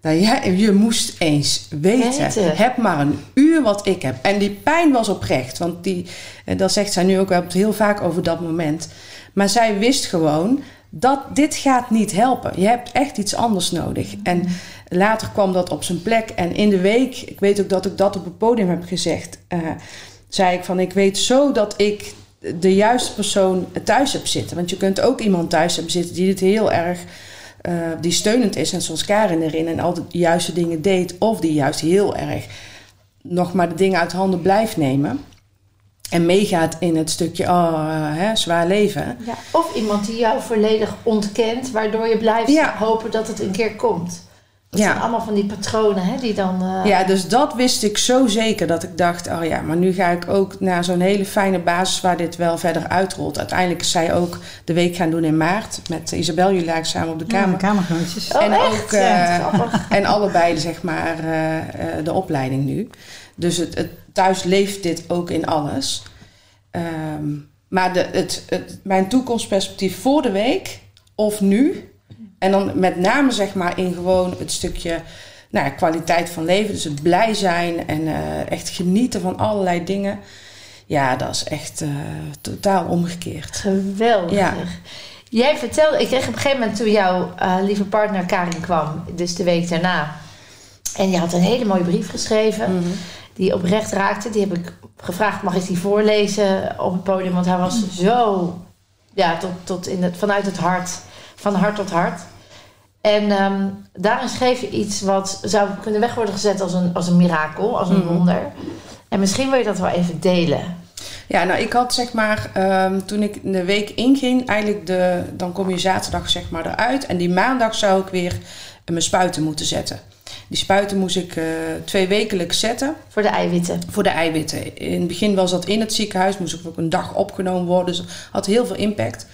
nou ja, je moest eens weten.
Weten.
Heb maar een uur wat ik heb. En die pijn was oprecht. Want die, eh, dat zegt zij nu ook wel heel vaak over dat moment. Maar zij wist gewoon dat dit gaat niet helpen. Je hebt echt iets anders nodig. En later kwam dat op zijn plek. En in de week, ik weet ook dat ik dat op het podium heb gezegd, eh, zei ik van ik weet zo dat ik de juiste persoon thuis heb zitten. Want je kunt ook iemand thuis hebben zitten die het heel erg eh, die steunend is en zoals Karin erin en altijd de juiste dingen deed, of die juist heel erg nog maar de dingen uit handen blijft nemen. En meegaat in het stukje oh, eh, hè, zwaar leven.
Ja, of iemand die jou volledig ontkent, waardoor je blijft
Ja.
hopen dat het een keer komt. Dat
Ja.
zijn allemaal van die patronen hè, die dan... eh,
Ja, dus dat wist ik zo zeker dat ik dacht: oh ja, maar nu ga ik ook naar zo'n hele fijne basis waar dit wel verder uitrolt. Uiteindelijk is zij ook de week gaan doen in maart met Isabel, jullie lagen samen op de
Ja,
kamer.
kamergenootjes.
Oh,
en
echt?
ook
Ja,
eh,
grappig. [laughs]
en allebei zeg maar eh, eh, de opleiding nu. Dus het, het, thuis leeft dit ook in alles. Ehm, maar de, het, het, mijn toekomstperspectief voor de week of nu. En dan met name zeg maar in gewoon het stukje nou ja, kwaliteit van leven. Dus het blij zijn en eh, echt genieten van allerlei dingen. Ja, dat is echt eh, totaal omgekeerd.
Geweldig.
Ja.
Jij vertelde, ik kreeg op een gegeven moment toen jouw eh, lieve partner Karin kwam, dus de week daarna. En je had een hele mooie brief geschreven.
Mhm.
die oprecht raakte. Die heb ik gevraagd, mag ik die voorlezen op het podium? Want hij was zo, ja, tot, tot in het, vanuit het hart, van hart tot hart. En ehm, daarin schreef je iets wat zou kunnen weg worden gezet als een, als een mirakel, als een
Mhm.
wonder. En misschien wil je dat wel even delen.
Ja, nou ik had zeg maar, ehm, toen ik de week inging, eigenlijk de, dan kom je zaterdag zeg maar eruit. En die maandag zou ik weer mijn spuiten moeten zetten. Die spuiten moest ik eh, twee wekelijks zetten
Voor de eiwitten.
voor de eiwitten. In het begin was dat in het ziekenhuis, moest ik ook een dag opgenomen worden. Dus dat had heel veel impact.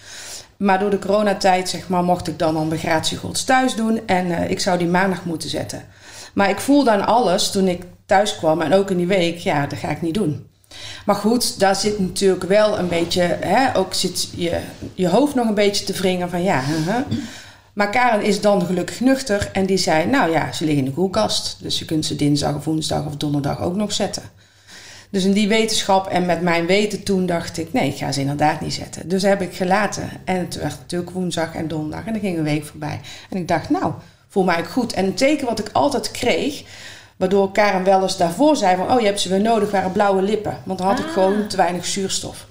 Maar door de coronatijd zeg maar, mocht ik dan mijn gratiegods thuis doen. En eh, ik zou die maandag moeten zetten. Maar ik voelde aan alles toen ik thuis kwam en ook in die week, ja, dat ga ik niet doen. Maar goed, daar zit natuurlijk wel een beetje, hè, ook zit je, je hoofd nog een beetje te wringen van ja. Maar Karen is dan gelukkig nuchter en die zei, nou ja, ze liggen in de koelkast. Dus je kunt ze dinsdag of woensdag of donderdag ook nog zetten. Dus in die wetenschap en met mijn weten toen dacht ik, nee, ik ga ze inderdaad niet zetten. Dus heb ik gelaten. En het werd natuurlijk woensdag en donderdag en dan ging een week voorbij. En ik dacht, nou, voel mij ook goed. En een teken wat ik altijd kreeg, waardoor Karen wel eens daarvoor zei van, oh, je hebt ze weer nodig, waren blauwe lippen. Want dan had ik
Ah.
gewoon te weinig zuurstof.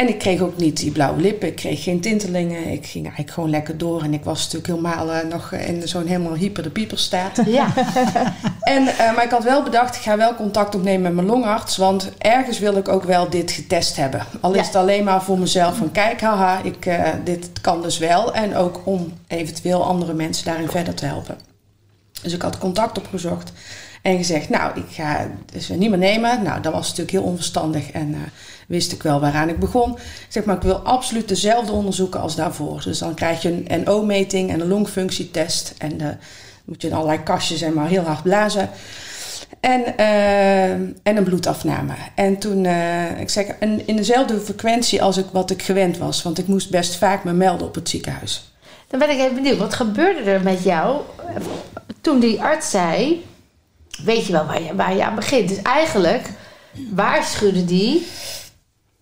En ik kreeg ook niet die blauwe lippen, ik kreeg geen tintelingen. Ik ging eigenlijk gewoon lekker door. En ik was natuurlijk helemaal eh, nog in zo'n helemaal hyper de pieper staat. [laughs]
Ja, [laughs]
En, eh, maar ik had wel bedacht, ik ga wel contact opnemen met mijn longarts. Want ergens wil ik ook wel dit getest hebben. Al is
Ja.
het alleen maar voor mezelf van kijk, haha, ik, eh, dit kan dus wel. En ook om eventueel andere mensen daarin verder te helpen. Dus ik had contact opgezocht en gezegd, nou, ik ga dus niet meer nemen. Nou, dat was natuurlijk heel onverstandig en eh, wist ik wel waaraan ik begon. Ik zeg maar, ik wil absoluut dezelfde onderzoeken als daarvoor. Dus dan krijg je een NO-meting en een longfunctietest. En dan moet je in allerlei kastjes en maar heel hard blazen. En, eh, en een bloedafname. En toen, eh, ik zeg, en in dezelfde frequentie als ik, wat ik gewend was. Want ik moest best vaak me melden op het ziekenhuis.
dan ben ik even benieuwd. Wat gebeurde er met jou toen die arts zei... Weet je wel waar je, waar je aan begint? Dus eigenlijk waarschuwde die...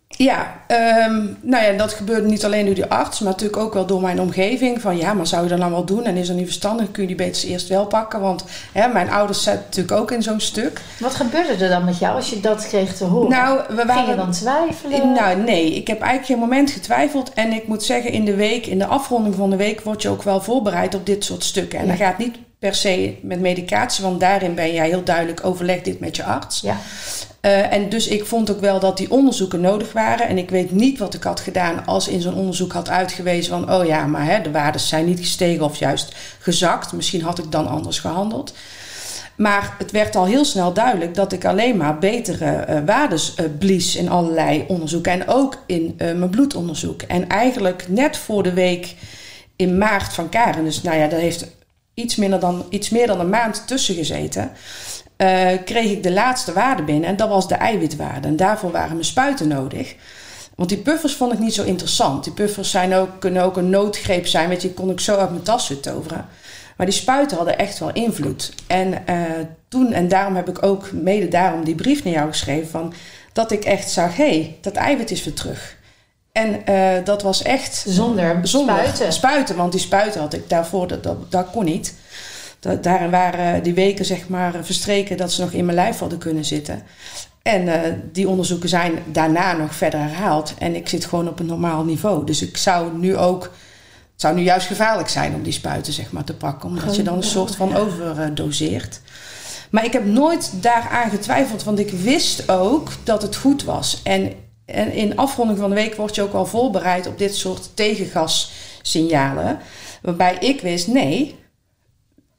Ja, ehm, nou ja, dat gebeurde niet alleen door die arts, maar natuurlijk ook wel door mijn omgeving. Van ja, maar zou je dat nou wel doen? En is dat niet verstandig? Kun je die beter eerst wel pakken? Want hè, mijn ouders zaten natuurlijk ook in zo'n stuk.
Wat gebeurde er dan met jou als je dat kreeg te horen?
Nou, we waren...
Ging je dan twijfelen?
Nou, nee. Ik heb eigenlijk geen moment getwijfeld. En ik moet zeggen, in de week, in de afronding van de week, word je ook wel voorbereid op dit soort stukken. En
Ja.
dat gaat niet per se met medicatie, want daarin ben jij heel duidelijk overleg dit met je arts.
Ja.
Eh, en dus ik vond ook wel dat die onderzoeken nodig waren. En ik weet niet wat ik had gedaan als in zo'n onderzoek had uitgewezen van... oh ja, maar hè, de waarden zijn niet gestegen of juist gezakt. Misschien had ik dan anders gehandeld. Maar het werd al heel snel duidelijk dat ik alleen maar betere eh waardes eh, blies in allerlei onderzoeken. En ook in mijn bloedonderzoek. En eigenlijk net voor de week in maart van Karen. Dus nou ja, dat heeft iets, minder dan, iets meer dan een maand tussen gezeten. eh, kreeg ik de laatste waarde binnen. En dat was de eiwitwaarde. En daarvoor waren mijn spuiten nodig. Want die puffers vond ik niet zo interessant. Die puffers zijn ook, kunnen ook een noodgreep zijn. Weet je, die kon ik zo uit mijn tas toveren. Maar die spuiten hadden echt wel invloed. En eh, toen, en daarom heb ik ook mede daarom die brief naar jou geschreven. Van, dat ik echt zag, hé, hey, dat eiwit is weer terug. En eh, dat was echt
Zonder,
zonder
spuiten.
spuiten. Want die spuiten had ik daarvoor, dat, dat, dat kon niet. Dat, daarin waren die weken zeg maar verstreken dat ze nog in mijn lijf hadden kunnen zitten. En eh, die onderzoeken zijn daarna nog verder herhaald. En ik zit gewoon op een normaal niveau. Dus ik zou nu ook... Het zou nu juist gevaarlijk zijn om die spuiten zeg maar, te pakken. Omdat je dan een soort van overdoseert. Maar ik heb nooit daaraan getwijfeld. Want ik wist ook dat het goed was. En, en in afronding van de week word je ook al voorbereid op dit soort tegengassignalen. Waarbij ik wist, nee,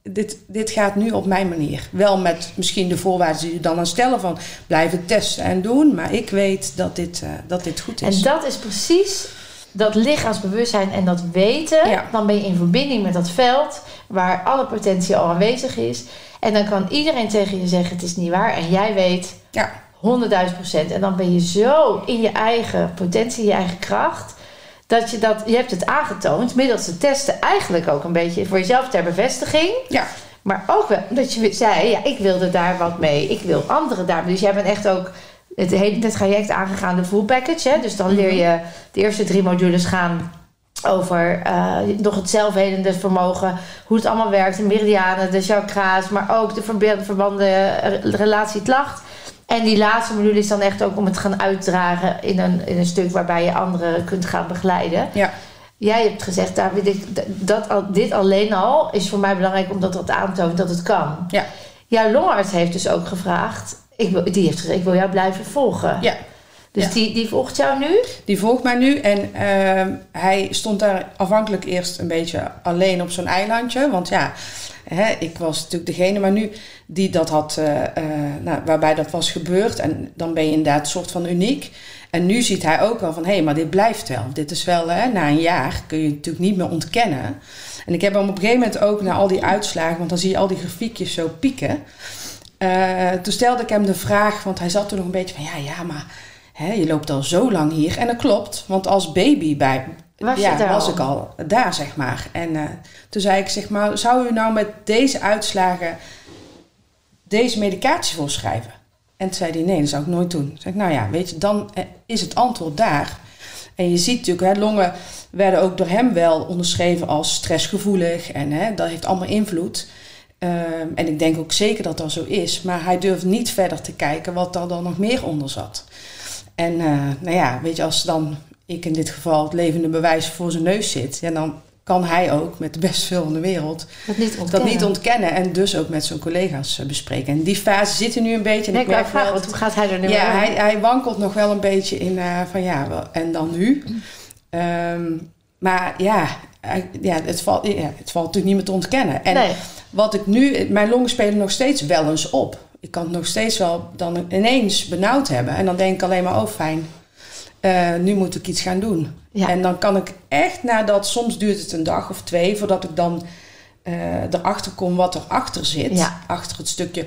dit, dit gaat nu op mijn manier. Wel met misschien de voorwaarden die je dan aan stellen van blijven testen en doen. Maar ik weet dat dit, eh, dat dit goed is.
En dat is precies dat lichaamsbewustzijn en dat weten.
Ja.
Dan ben je in verbinding met dat veld waar alle potentie al aanwezig is. En dan kan iedereen tegen je zeggen: het is niet waar. En jij weet
Ja,
100.000 procent. En dan ben je zo in je eigen potentie, je eigen kracht. Dat je dat, je hebt het aangetoond middels de testen, eigenlijk ook een beetje voor jezelf ter bevestiging.
ja,
Maar ook wel dat je zei, ja, ik wilde daar wat mee. Ik wil anderen daar. Dus jij bent echt ook het hele traject aangegaan, de full package. Hè? Dus dan leer je de eerste drie modules gaan over eh, nog het zelfhelende vermogen. Hoe het allemaal werkt, de meridianen, de chakra's. Maar ook de verbanden, eh, relatie, klacht. En die laatste module is dan echt ook om het gaan uitdragen in een, in een stuk waarbij je anderen kunt gaan begeleiden.
Ja.
Jij hebt gezegd, David, ik, dat, al- dit alleen al is voor mij belangrijk omdat dat aantoont dat het kan.
Ja.
Jouw longarts heeft dus ook gevraagd, ik wil, die heeft gezegd, ik wil jou blijven volgen.
Ja.
Dus
Ja.
die, die volgt jou nu?
Die volgt mij nu en ehm, hij stond daar afhankelijk eerst een beetje alleen op zo'n eilandje. Want ja, ik was natuurlijk degene, maar nu die dat had, eh, eh, nou, waarbij dat was gebeurd. En dan ben je inderdaad een soort van uniek. En nu ziet hij ook wel van, hé, maar dit blijft wel. Dit is wel, hè, na een jaar kun je het natuurlijk niet meer ontkennen. En ik heb hem op een gegeven moment ook, na al die uitslagen, want dan zie je al die grafiekjes zo pieken. Eh, toen stelde ik hem de vraag, want hij zat toen nog een beetje van, ja, ja, maar hè, je loopt al zo lang hier. En dat klopt, want als baby bij,
Was je
ja,
daar
was
al?
ik al daar, zeg maar. En eh, toen zei ik, zeg maar, zou u nou met deze uitslagen deze medicatie voorschrijven? En toen zei hij, nee, dat zou ik nooit doen. Toen zei ik, nou ja, weet je, dan eh, is het antwoord daar. En je ziet natuurlijk, hè, longen werden ook door hem wel onderschreven als stressgevoelig. En hè, dat heeft allemaal invloed. Ehm, en ik denk ook zeker dat dat zo is. Maar hij durft niet verder te kijken wat er dan nog meer onder zat. En eh, nou ja, weet je, als dan ik in dit geval het levende bewijs voor zijn neus zit... Ja, dan kan hij ook met de beste veel van de wereld
Dat niet
dat
ontkennen.
niet ontkennen. En dus ook met zijn collega's eh, bespreken. En die fase zit er nu een beetje. En
Nee,
ik merk
vragen, want hoe gaat hij er nu
ja, hij, hij wankelt nog wel een beetje in eh, van ja, wel, en dan nu. Ehm, maar ja, ja, het, valt, ja, het valt natuurlijk niet meer te ontkennen. En
nee.
wat ik nu, mijn longen spelen nog steeds wel eens op. Ik kan het nog steeds wel dan ineens benauwd hebben. En dan denk ik alleen maar, oh fijn, eh, nu moet ik iets gaan doen.
Ja.
En dan kan ik echt nadat, soms duurt het een dag of twee, voordat ik dan eh, erachter kom wat erachter zit.
Ja.
Achter het stukje,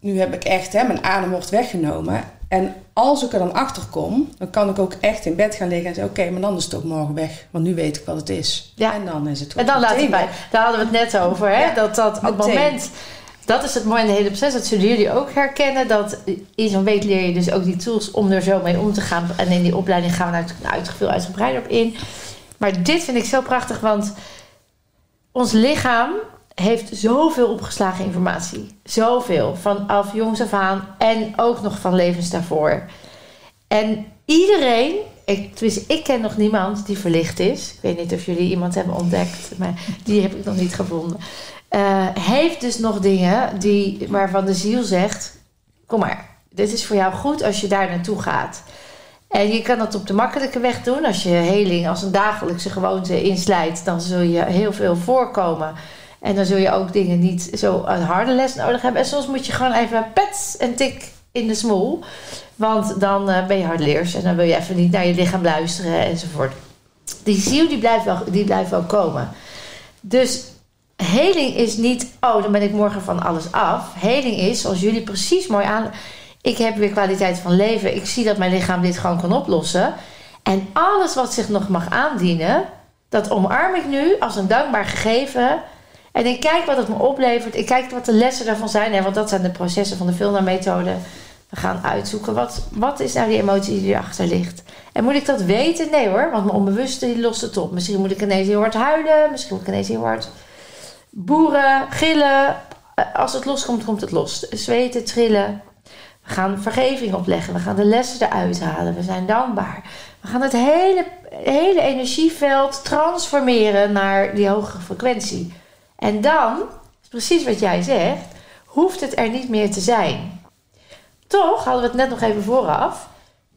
nu heb ik echt, hè, mijn adem wordt weggenomen. En als ik er dan achter kom, dan kan ik ook echt in bed gaan liggen en zeggen, oké, maar dan is het ook morgen weg. Want nu weet ik wat het is.
Ja.
En dan is het
En dan laat het bij. Daar hadden we het net over. Hè?
Ja,
dat dat op het moment. Dat is het mooie in de hele proces. Dat zullen jullie ook herkennen. Dat in zo'n week leer je dus ook die tools om er zo mee om te gaan. En in die opleiding gaan we natuurlijk uit, veel uitgebreider op in. Maar dit vind ik zo prachtig. Want ons lichaam heeft zoveel opgeslagen informatie. Zoveel. Vanaf jongs af aan. En ook nog van levens daarvoor. En iedereen, ik, ik ken nog niemand die verlicht is. Ik weet niet of jullie iemand hebben ontdekt, maar die heb ik nog niet gevonden. Eh, heeft dus nog dingen die, waarvan de ziel zegt: Kom maar, dit is voor jou goed als je daar naartoe gaat. En je kan dat op de makkelijke weg doen. Als je heling als een dagelijkse gewoonte inslijt, dan zul je heel veel voorkomen. En dan zul je ook dingen niet zo een harde les nodig hebben. En soms moet je gewoon even pets en tik in de smoel. Want dan eh, ben je hardleers en dan wil je even niet naar je lichaam luisteren enzovoort. Die ziel die blijft wel, die blijft wel komen. Dus heling is niet, oh dan ben ik morgen van alles af. Heling is, zoals jullie precies mooi aan... Ik heb weer kwaliteit van leven. Ik zie dat mijn lichaam dit gewoon kan oplossen. En alles wat zich nog mag aandienen, dat omarm ik nu als een dankbaar gegeven. En ik kijk wat het me oplevert. Ik kijk wat de lessen daarvan zijn. Hè, want dat zijn de processen van de Vilna-methode. We gaan uitzoeken wat, wat is nou die emotie die erachter ligt. En moet ik dat weten? Nee hoor, want mijn onbewuste lost het op. Misschien moet ik ineens heel hard huilen. Misschien moet ik ineens heel hard boeren, gillen. Eh, Als het loskomt, komt het los. Zweten, trillen. We gaan vergeving opleggen. We gaan de lessen eruit halen. We zijn dankbaar. We gaan het hele, hele energieveld transformeren naar die hogere frequentie. En dan, precies wat jij zegt, hoeft het er niet meer te zijn. Toch, hadden we het net nog even vooraf,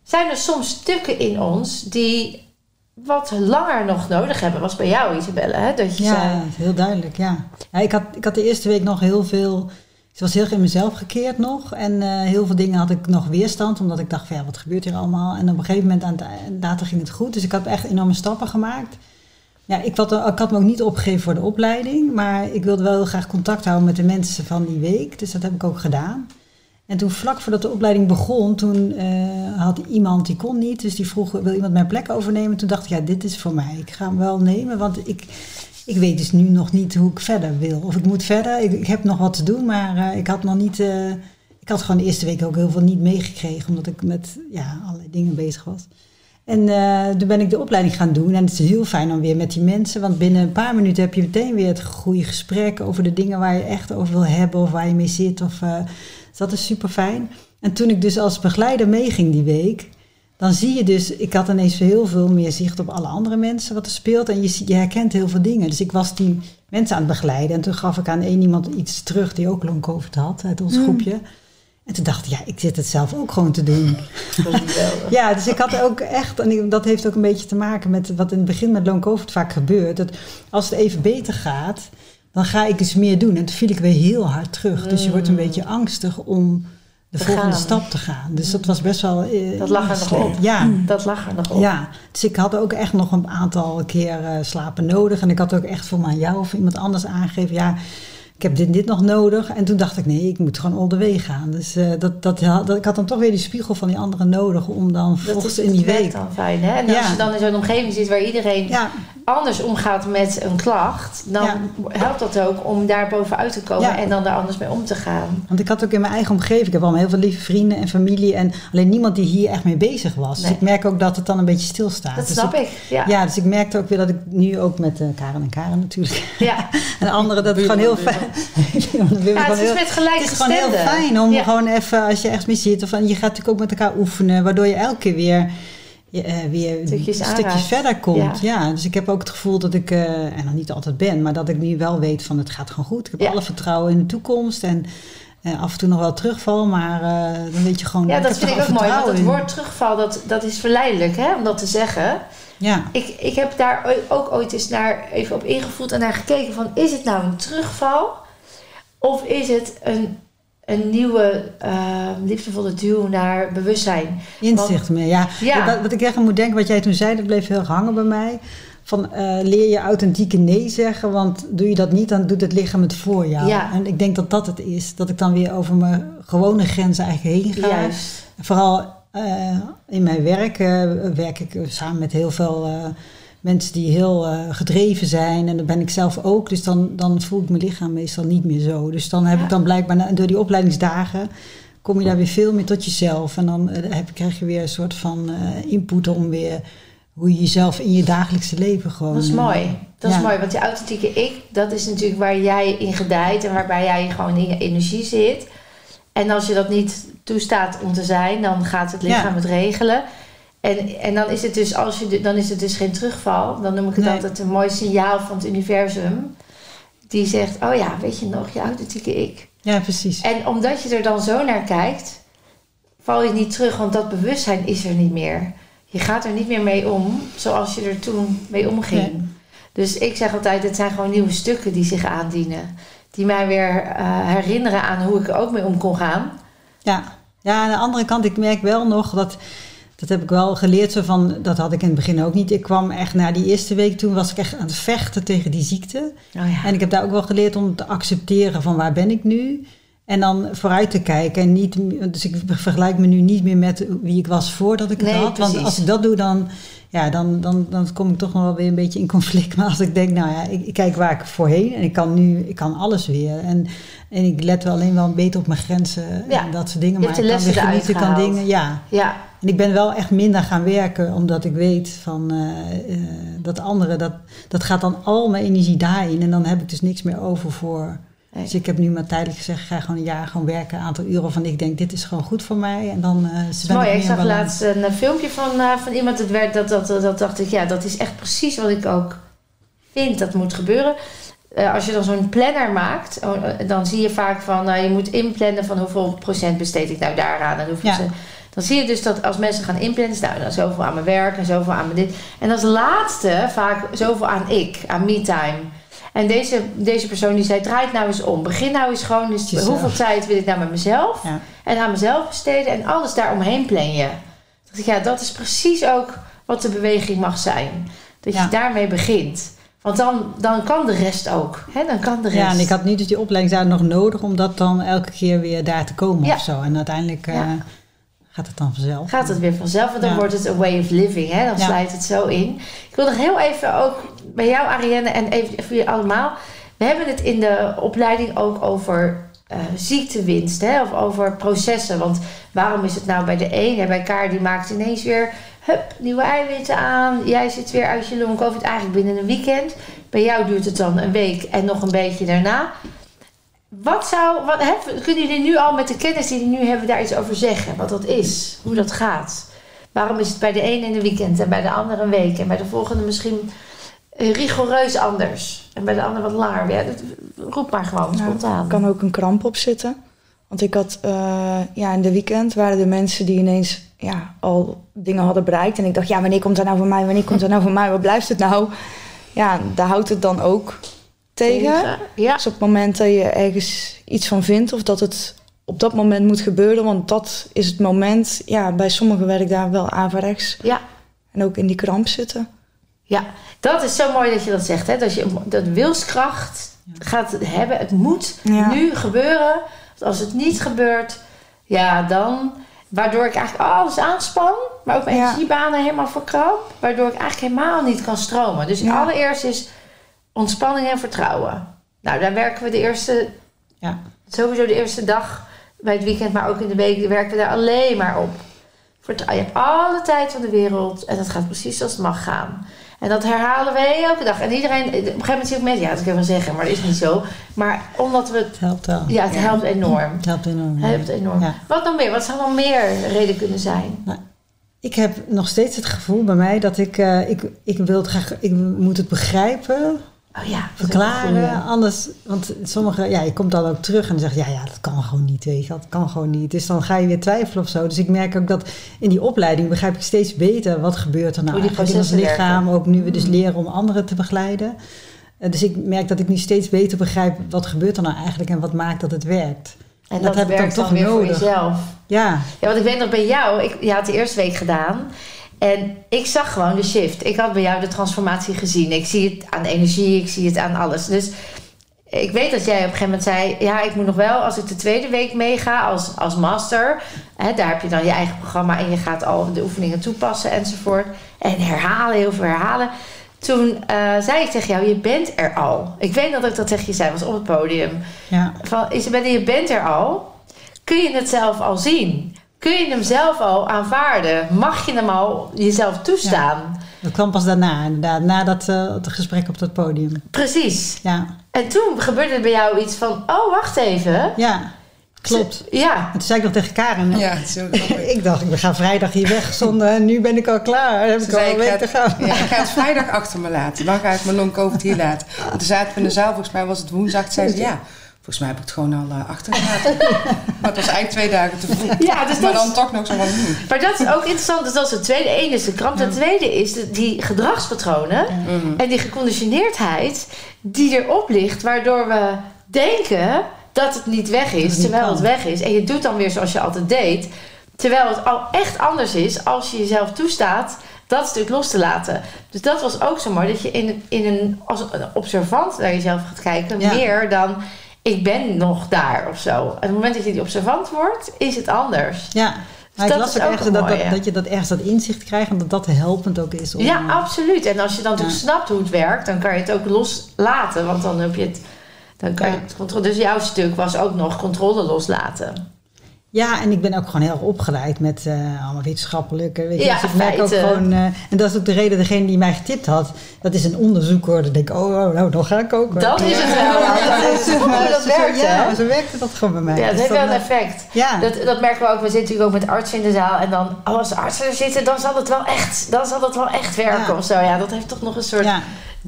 zijn er soms stukken in ons die wat langer nog nodig hebben. Was bij jou, Isabelle, hè? Dat je
Ja,
zei,
heel duidelijk, ja. ja ik, had, ik had de eerste week nog heel veel... Ik was heel erg in mezelf gekeerd nog. En eh, heel veel dingen had ik nog weerstand. Omdat ik dacht, van, ja, wat gebeurt hier allemaal? En op een gegeven moment, aan het, eind- later ging het goed. Dus ik had echt enorme stappen gemaakt. Ja, ik, had, ik had me ook niet opgegeven voor de opleiding. Maar ik wilde wel heel graag contact houden met de mensen van die week. Dus dat heb ik ook gedaan. En toen vlak voordat de opleiding begon, toen eh, had iemand, die kon niet. Dus die vroeg, wil iemand mijn plek overnemen? Toen dacht ik, ja, dit is voor mij. Ik ga hem wel nemen, want ik, ik weet dus nu nog niet hoe ik verder wil. Of ik moet verder. Ik, heb nog wat te doen, maar eh, ik had nog niet... eh, ik had gewoon de eerste week ook heel veel niet meegekregen, omdat ik met ja, allerlei dingen bezig was. En toen ben ik de opleiding gaan doen. En het is heel fijn om weer met die mensen. Want binnen een paar minuten heb je meteen weer het goede gesprek over de dingen waar je echt over wil hebben of waar je mee zit. Of, dus dat is super fijn. En En toen ik dus als begeleider meeging die week, dan zie je dus, ik had ineens heel veel meer zicht op alle andere mensen wat er speelt. En je, je herkent heel veel dingen. Dus ik was die mensen aan het begeleiden. En toen gaf ik aan één iemand iets terug die ook long COVID had uit ons groepje. En toen dacht ik, ja, ik zit het zelf ook gewoon te doen. [laughs] ja, dus ik had ook echt, en dat heeft ook een beetje te maken met wat in het begin met long COVID vaak gebeurt. Dat als het even beter gaat, dan ga ik dus meer doen. En toen viel ik weer heel hard terug. Dus je wordt een beetje angstig om de
Te
volgende
gaan.
stap te gaan. Dus dat was best wel... eh,
Dat lag er nog op.
Ja,
Dat lag er nog op.
ja, dus ik had ook echt nog een aantal keer eh, slapen nodig. En ik had ook echt voor mij aan jou of iemand anders aangegeven... ja, ik heb dit en dit nog nodig. En toen dacht ik, nee, ik moet gewoon all the way gaan. Dus eh, dat, dat, dat, ik had dan toch weer die spiegel van die anderen nodig... om dan
Dat is
in die week...
dan fijn, hè? En
Ja.
als je dan in zo'n omgeving zit waar iedereen
Ja,
anders omgaat met een klacht, dan
Ja.
helpt dat ook om daar bovenuit te komen
Ja.
en dan daar anders mee om te gaan.
want ik had ook in mijn eigen omgeving... ik heb allemaal heel veel lieve vrienden en familie... en alleen niemand die hier echt mee bezig was.
Nee.
Dus ik merk ook dat het dan een beetje stilstaat.
Dat
Dus
snap
ik,
ik. Ja.
Ja, dus ik merkte ook weer dat ik nu ook met eh, Karen en Karen natuurlijk...
Ja. [laughs]
en anderen, dat het gewoon heel fijn... [laughs]
Ja, het is met
Het
gelijke
is gewoon heel fijn om
Ja.
gewoon even, als je ergens mee zit, of je gaat natuurlijk ook met elkaar oefenen, waardoor je elke keer weer, je, eh, weer
Stukjes
stukjes verder komt.
Ja.
Ja. dus ik heb ook het gevoel dat ik, eh, en dan niet altijd ben, maar dat ik nu wel weet van het gaat gewoon goed. Ik heb
Ja.
alle vertrouwen in de toekomst en eh, af en toe nog wel terugval, maar dan weet je gewoon.
Ja, dat vind ik ook mooi. Want het woord terugval, dat, dat is verleidelijk hè, om dat te zeggen.
Ja,
Ik, ik heb daar ook ooit eens naar, even op ingevoeld en naar gekeken van... is het nou een terugval? Of is het een, een nieuwe eh, liefdevolle duw naar bewustzijn?
inzicht meer. Ja,
Ja.
Wat, wat ik echt aan moet denken, wat jij toen zei, dat bleef heel hangen bij mij. Van eh, leer je authentieke nee zeggen, want doe je dat niet, dan doet het lichaam het voor jou.
Ja.
En ik denk dat dat het is, dat ik dan weer over mijn gewone grenzen eigenlijk heen ga.
Juist.
Vooral eh, in mijn werk eh, werk ik samen met heel veel mensen die heel eh, gedreven zijn. En dat ben ik zelf ook. Dus dan, dan voel ik mijn lichaam meestal niet meer zo. Dus dan heb
Ja.
ik dan blijkbaar na- door die opleidingsdagen kom je daar weer veel meer tot jezelf. En dan eh, heb, krijg je weer een soort van eh, input om weer hoe je jezelf in je dagelijkse leven gewoon...
Dat is mooi. Dat is mooi, want die authentieke ik, dat is natuurlijk waar jij in gedijt en waarbij jij gewoon in je energie zit. En als je dat niet toestaat om te zijn, dan gaat het lichaam
Ja.
het regelen. En, en dan is het dus als je dan is het dus geen terugval. Dan noem ik het
Nee.
altijd een mooi signaal van het universum. Die zegt, oh ja, weet je nog, je authentieke ik.
Ja, precies.
En omdat je er dan zo naar kijkt, val je niet terug, want dat bewustzijn is er niet meer. Je gaat er niet meer mee om zoals je er toen mee omging.
Nee.
Dus ik zeg altijd, het zijn gewoon nieuwe stukken die zich aandienen. Die mij weer eh, herinneren aan hoe ik er ook mee om kon gaan.
Ja. ja, aan de andere kant, ik merk wel nog dat... Dat heb ik wel geleerd, zo van, dat had ik in het begin ook niet. Ik kwam echt na die eerste week, toen was ik echt aan het vechten tegen die ziekte.
Oh ja.
En ik heb daar ook wel geleerd om te accepteren van waar ben ik nu. En dan vooruit te kijken. En niet, dus ik vergelijk me nu niet meer met wie ik was voordat ik het
Nee,
had. Want
precies.
als ik dat doe, dan, ja, dan, dan, dan kom ik toch nog wel weer een beetje in conflict. [laughs] Maar als ik denk, nou ja, ik, ik kijk waar ik voorheen. En ik kan nu, ik kan alles weer. En, en ik let wel alleen wel beter op mijn grenzen.
Ja.
En dat soort dingen.
Je
Maar ik kan weer genieten,
eruit
dingen. Ja.
Ja,
En ik ben wel echt minder gaan werken, omdat ik weet van eh, eh, dat andere, dat, dat gaat dan al mijn energie daarin. En dan heb ik dus niks meer over voor.
Nee.
Dus ik heb nu maar tijdelijk gezegd, ga gewoon een jaar gewoon werken, een aantal uren van ik denk, dit is gewoon goed voor mij. En dan
is
ben
mooi.
ik
zag laatst een filmpje van, van iemand. Dat, werd, dat, dat, dat, dat dacht ik, ja, dat is echt precies wat ik ook vind dat moet gebeuren. Eh, als je dan zo'n planner maakt, oh, eh, dan zie je vaak van eh, je moet inplannen van hoeveel procent besteed ik nou daaraan en hoeveel
Ja.
procent. Dan zie je dus dat als mensen gaan inplannen, nou, dan zoveel aan mijn werk en zoveel aan mijn dit. En als laatste vaak zoveel aan ik, aan me-time. En deze, deze persoon die zei, draai het nou eens om. Begin nou eens gewoon, dus
Jezelf.
hoeveel tijd wil ik nou met mezelf?
Ja.
En aan mezelf besteden en alles daaromheen plan je. dacht ik, ja, dat is precies ook wat de beweging mag zijn. Dat
Ja.
je daarmee begint. Want dan, dan kan de rest ook. Hè? Dan kan de rest.
Ja, en ik had nu dus die opleiding daar nog nodig om dat dan elke keer weer daar te komen
Ja.
of zo. En uiteindelijk eh, gaat het dan vanzelf.
Gaat het weer vanzelf, want dan
Ja.
wordt het a way of living. Hè? Dan sluit het zo in. Ik wil nog heel even ook bij jou, Arienne, en even voor jullie allemaal. We hebben het in de opleiding ook over eh, ziektewinst, hè? of over processen. Want waarom is het nou bij de een, hè, bij Kaar, die maakt ineens weer hup, nieuwe eiwitten aan. Jij zit weer uit je long COVID eigenlijk binnen een weekend. Bij jou duurt het dan een week en nog een beetje daarna. Wat zou, wat, kunnen jullie nu al met de kennis die jullie nu hebben daar iets over zeggen? Wat dat is, hoe dat gaat? Waarom is het bij de ene in een weekend en bij de andere een week en bij de volgende misschien eh, rigoureus anders en bij de andere wat langer? Ja, dat- roep maar gewoon spontaan.
Er kan ook een kramp op zitten. Want ik had, eh, ja, in de weekend waren er mensen die ineens ja, al dingen hadden bereikt. En ik dacht, ja, wanneer komt dat nou voor mij? Wanneer komt dat nou voor mij? Wat blijft het nou? Ja, daar houdt het dan ook tegen.
Ja.
Dus op het moment dat je ergens iets van vindt of dat het op dat moment moet gebeuren, want dat is het moment. Ja, bij sommigen werd ik daar wel averechts
ja.
en ook in die kramp zitten.
Ja, dat is zo mooi dat je dat zegt. Hè? Dat je dat wilskracht gaat hebben. Het moet
Ja.
nu gebeuren. Want als het niet gebeurt, ja, dan... Waardoor ik eigenlijk alles aanspan. Maar ook mijn
Ja.
energiebanen helemaal verkrap. Waardoor ik eigenlijk helemaal niet kan stromen. Dus
Ja.
allereerst is ontspanning en vertrouwen. Nou, daar werken we de eerste...
Ja.
Sowieso de eerste dag bij het weekend, maar ook in de week... werken we daar alleen maar op. Vertrouw- Je hebt alle tijd van de wereld en het gaat precies zoals het mag gaan. En dat herhalen we elke dag. En iedereen, op een gegeven moment zie ik mensen, ja, dat kan ik wel zeggen, maar dat is niet zo. Maar omdat we het,
Het helpt wel.
ja, het helpt enorm.
Het helpt enorm.
Het helpt enorm.
Ja.
Wat nog meer? Wat zou nog meer reden kunnen zijn?
Ik heb nog steeds het gevoel bij mij dat ik, eh, ik, ik wil het graag, ik moet het begrijpen,
Oh ja,
verklaren. Anders, want sommige, ja, je komt dan ook terug en dan zeg je, ja, ja, dat kan gewoon niet, weet je, dat kan gewoon niet. Dus dan ga je weer twijfelen of zo. Dus ik merk ook dat in die opleiding begrijp ik steeds beter wat gebeurt er nou
Hoe die
in ons lichaam.
werken.
Ook nu we dus leren om anderen te begeleiden. Eh, Dus ik merk dat ik nu steeds beter begrijp wat gebeurt er nou eigenlijk en wat maakt dat het werkt.
En
dat
dat,
heb ik dan
werkt dan,
toch
weer
nodig.
voor jezelf.
Ja,
Ja, want ik weet nog bij jou, ik, je had de eerste week gedaan. En ik zag gewoon de shift. Ik had bij jou de transformatie gezien. Ik zie het aan energie, ik zie het aan alles. Dus ik weet dat jij op een gegeven moment zei... ja, ik moet nog wel, als ik de tweede week meega als, als master... Hè, daar heb je dan je eigen programma... en je gaat al de oefeningen toepassen enzovoort. En herhalen, heel veel herhalen. Toen eh, zei ik tegen jou, je bent er al. Ik weet dat ik dat tegen je zei, was op het podium
ja.
van Isabelle, je bent er al. Kun je het zelf al zien? Kun je hem zelf al aanvaarden? Mag je hem al jezelf toestaan?
Dat kwam pas daarna, inderdaad, na dat eh, het gesprek op dat podium.
Precies.
Ja,
En toen gebeurde er bij jou iets van: oh, wacht even.
ja, klopt.
Ja.
En toen zei ik nog tegen Karen,
Ja, [laughs]
ik dacht, ik ga vrijdag hier weg zonder en nu ben ik al klaar. Dan heb
Ze
ik al
zei,
een week te
ga,
gaan.
ja, ik ga het vrijdag achter me laten. Dan ga ik mijn long COVID hier laten. Want toen zaten we in de zaal, volgens mij was het woensdag. Toen zei ze, ja, volgens mij heb ik het gewoon al uh, achtergelaten. [laughs] maar het was eigenlijk twee dagen te vroeg.
Ja, dus
maar
dat
dan
is-
toch nog zo van, hmm.
Maar dat is ook interessant. Dus dat is het tweede. Eén is de kramp. Het tweede is de, die gedragspatronen.
Mhm.
En die geconditioneerdheid die erop ligt. Waardoor we denken dat het niet weg is.
niet
Terwijl
kan.
het weg is. En je doet dan weer zoals je altijd deed. Terwijl het al echt anders is als je jezelf toestaat dat stuk los te laten. Dus dat was ook zo mooi. Dat je in, in een, als een observant naar jezelf gaat kijken.
Ja.
Meer dan ik ben nog daar of zo. Op het moment dat je die observant wordt, is het anders.
Ja, maar ik
dat
las
is
ook
een
dat, dat, dat je dat ergens dat inzicht krijgt en dat dat helpend ook is. Om,
Ja, absoluut. En als je dan toch
Ja.
snapt hoe het werkt, dan kan je het ook loslaten. Want dan heb je het. Dan kan je het controle. Dus jouw stuk was ook nog controle loslaten.
Ja, en ik ben ook gewoon heel erg opgeleid met eh, allemaal wetenschappelijke. Weet je,
Ja,
dus ik merk ook gewoon. eh, en dat is ook de reden, degene die mij getipt had, dat is een onderzoek hoor. Dan denk ik, oh, oh nou, dan ga ik ook.
Dat is het wel. [laughs] Dat is dat werkt,
ja, zo werkte dat gewoon bij mij.
Ja, dat
Dus
heeft wel een
eh,
effect.
Ja,
Dat, dat merken we ook. We zitten natuurlijk ook met artsen in de zaal. En dan, oh, als artsen er zitten, dan zal het wel echt, dan zal het wel echt werken
Ja.
of zo. Ja, dat heeft toch nog een soort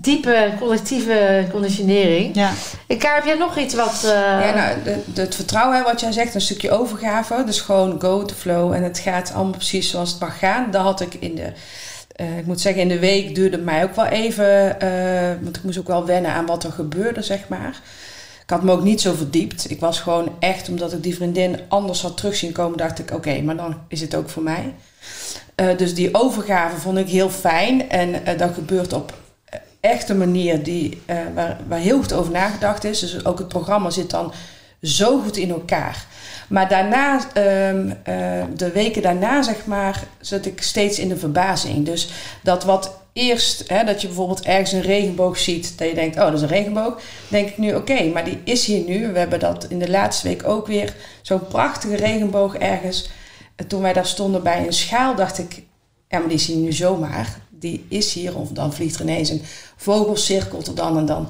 diepe collectieve conditionering.
ja.
En Kaar, heb jij nog iets wat... eh,
Ja, nou, de, de- het vertrouwen, hè, wat jij zegt, een stukje overgave. Dus gewoon go the flow. En het gaat allemaal precies zoals het mag gaan. Dat had ik in de... eh, ik moet zeggen, in de week duurde het mij ook wel even... eh, want ik moest ook wel wennen aan wat er gebeurde, zeg maar. Ik had me ook niet zo verdiept. Ik was gewoon echt, omdat ik die vriendin anders had terug zien komen... dacht ik, oké, maar dan is het ook voor mij. Eh, dus die overgave vond ik heel fijn. En eh, dat gebeurt op eh, echt een manier die, eh, waar, waar heel goed over nagedacht is. Dus ook het programma zit dan zo goed in elkaar. Maar daarna, ehm, eh, de weken daarna, zeg maar, zat ik steeds in de verbazing. Dus dat wat eerst, hè, dat je bijvoorbeeld ergens een regenboog ziet, dat je denkt, oh, dat is een regenboog. denk ik nu, oké, maar die is hier nu. We hebben dat in de laatste week ook weer, zo'n prachtige regenboog ergens. En toen wij daar stonden bij een schaal, dacht ik, ja, maar die is hier nu zomaar. Die is hier, of dan vliegt er ineens een vogel, cirkelt er dan en dan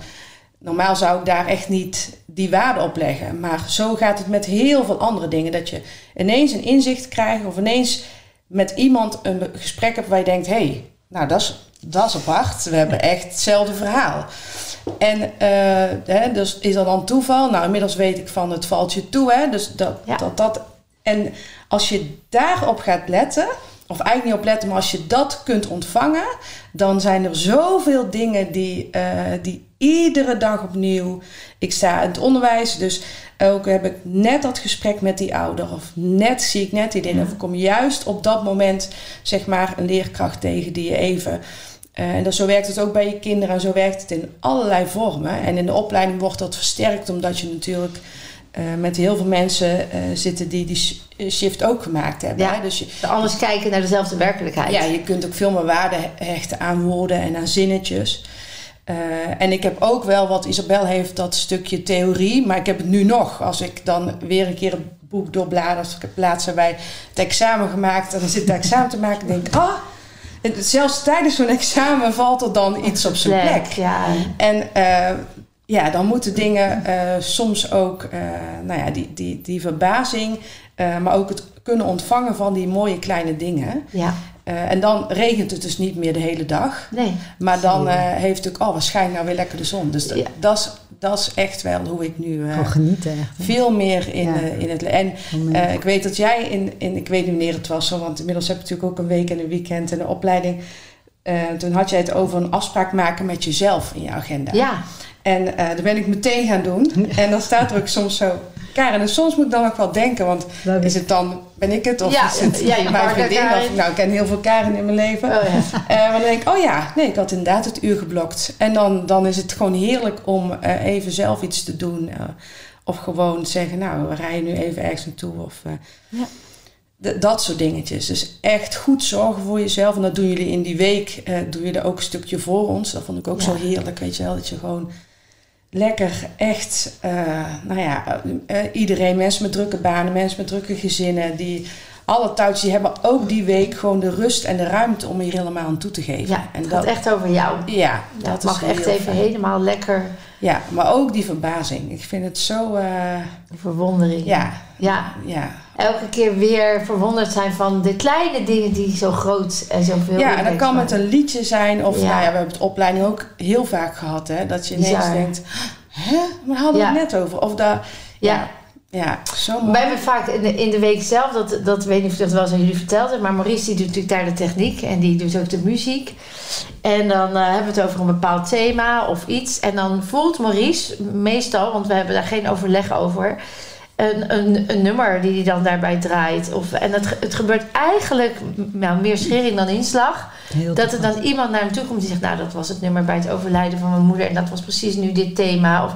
normaal zou ik daar echt niet die waarde op leggen. Maar zo gaat het met heel veel andere dingen. Dat je ineens een inzicht krijgt of ineens met iemand een gesprek hebt waar je denkt: hé, hey, nou dat is, dat is apart. We hebben echt hetzelfde verhaal. En uh, hè, dus is dat dan toeval? Nou, inmiddels weet ik van het valt je toe. Hè? Dus dat,
Ja.
dat, dat. En als je daarop gaat letten, of eigenlijk niet op letten, maar als je dat kunt ontvangen, dan zijn er zoveel dingen die, eh, die iedere dag opnieuw. Ik sta in het onderwijs, dus ook heb ik net dat gesprek met die ouder, of net zie ik net die dingen, of ik kom juist op dat moment, zeg maar, een leerkracht tegen die je even. eh, en dat, zo werkt het ook bij je kinderen en zo werkt het in allerlei vormen. En in de opleiding wordt dat versterkt omdat je natuurlijk eh, met heel veel mensen eh, zitten die die sh- shift ook gemaakt hebben.
Ja.
Hè? Dus je,
Anders kijken naar dezelfde werkelijkheid.
ja, je kunt ook veel meer waarde he- hechten aan woorden en aan zinnetjes. Eh, en ik heb ook wel wat Isabel heeft, dat stukje theorie. Maar ik heb het nu nog. Als ik dan weer een keer het boek doorblader. Of ik heb laatst bij het examen gemaakt. En dan zit het examen te maken. En denk ik, ah. het- Zelfs tijdens zo'n examen valt er dan iets op zijn plek.
Ja.
En ja, dan moeten dingen eh, soms ook, eh, nou ja, die, die, die verbazing, eh, maar ook het kunnen ontvangen van die mooie kleine dingen.
ja.
En dan regent het dus niet meer de hele dag.
Nee.
Maar dan heeft het ook, oh, waarschijnlijk nou weer lekker de zon. Dus dat-
Ja.
dat is dat is echt wel hoe ik nu
genieten echt.
veel meer in,
Ja.
in het... En ik weet dat jij in, in... Ik weet niet wanneer het was, want inmiddels heb je natuurlijk ook een week en een weekend en een opleiding. Eh, toen had jij het over een afspraak maken met jezelf in je agenda.
Ja.
En eh dat ben ik meteen gaan doen. En dan staat er ook soms zo... Karen, en soms moet ik dan ook wel denken, want
Dat
is het dan, ben ik het? Of
Ja,
is het
ja, je
mijn vriendin? Of, nou, ik ken heel veel Karen in mijn leven.
Oh, ja.
Eh, maar dan denk ik, oh ja, nee, ik had inderdaad het uur geblokt. En dan, dan is het gewoon heerlijk om even zelf iets te doen. of gewoon zeggen, nou, we rijden nu even ergens naartoe. Of,
Ja.
Dat soort dingetjes. Dus echt goed zorgen voor jezelf. En dat doen jullie in die week. eh doe je er ook een stukje voor ons. Dat vond ik ook
Ja.
zo heerlijk, weet je wel. Dat je gewoon lekker echt, eh, nou ja, eh, eh, iedereen, mensen met drukke banen, mensen met drukke gezinnen, die alle touwtjes, die hebben ook die week gewoon de rust en de ruimte om hier helemaal aan toe te geven.
ja,
en
gaat echt over jou.
ja,
Dat
dat
mag echt even
fijn.
helemaal lekker
Ja, maar ook die verbazing. Ik vind het zo,
verwondering.
ja,
ja.
ja.
Elke keer weer verwonderd zijn van de kleine dingen die zo groot en zoveel
Ja, en dat kan met een liedje zijn. Of
Ja.
nou ja, we hebben het opleiding ook heel vaak gehad. Hè, dat je ineens
Bizar.
denkt, hè, waar hadden we het net over? Of daar,
Ja.
ja, zo mooi.
Wij hebben vaak in de, in de week zelf, dat, dat weet niet of dat wel eens aan jullie verteld heb, maar Maurice die doet natuurlijk daar de techniek en die doet ook de muziek. En dan eh, hebben we het over een bepaald thema of iets. En dan voelt Maurice meestal, want we hebben daar geen overleg over, een, een, een nummer die hij dan daarbij draait. Of, en het, het gebeurt eigenlijk nou, meer schering dan inslag.
Heel
Dat er dan iemand naar hem toe komt die zegt, nou dat was het nummer bij het overlijden van mijn moeder en dat was precies nu dit thema. Of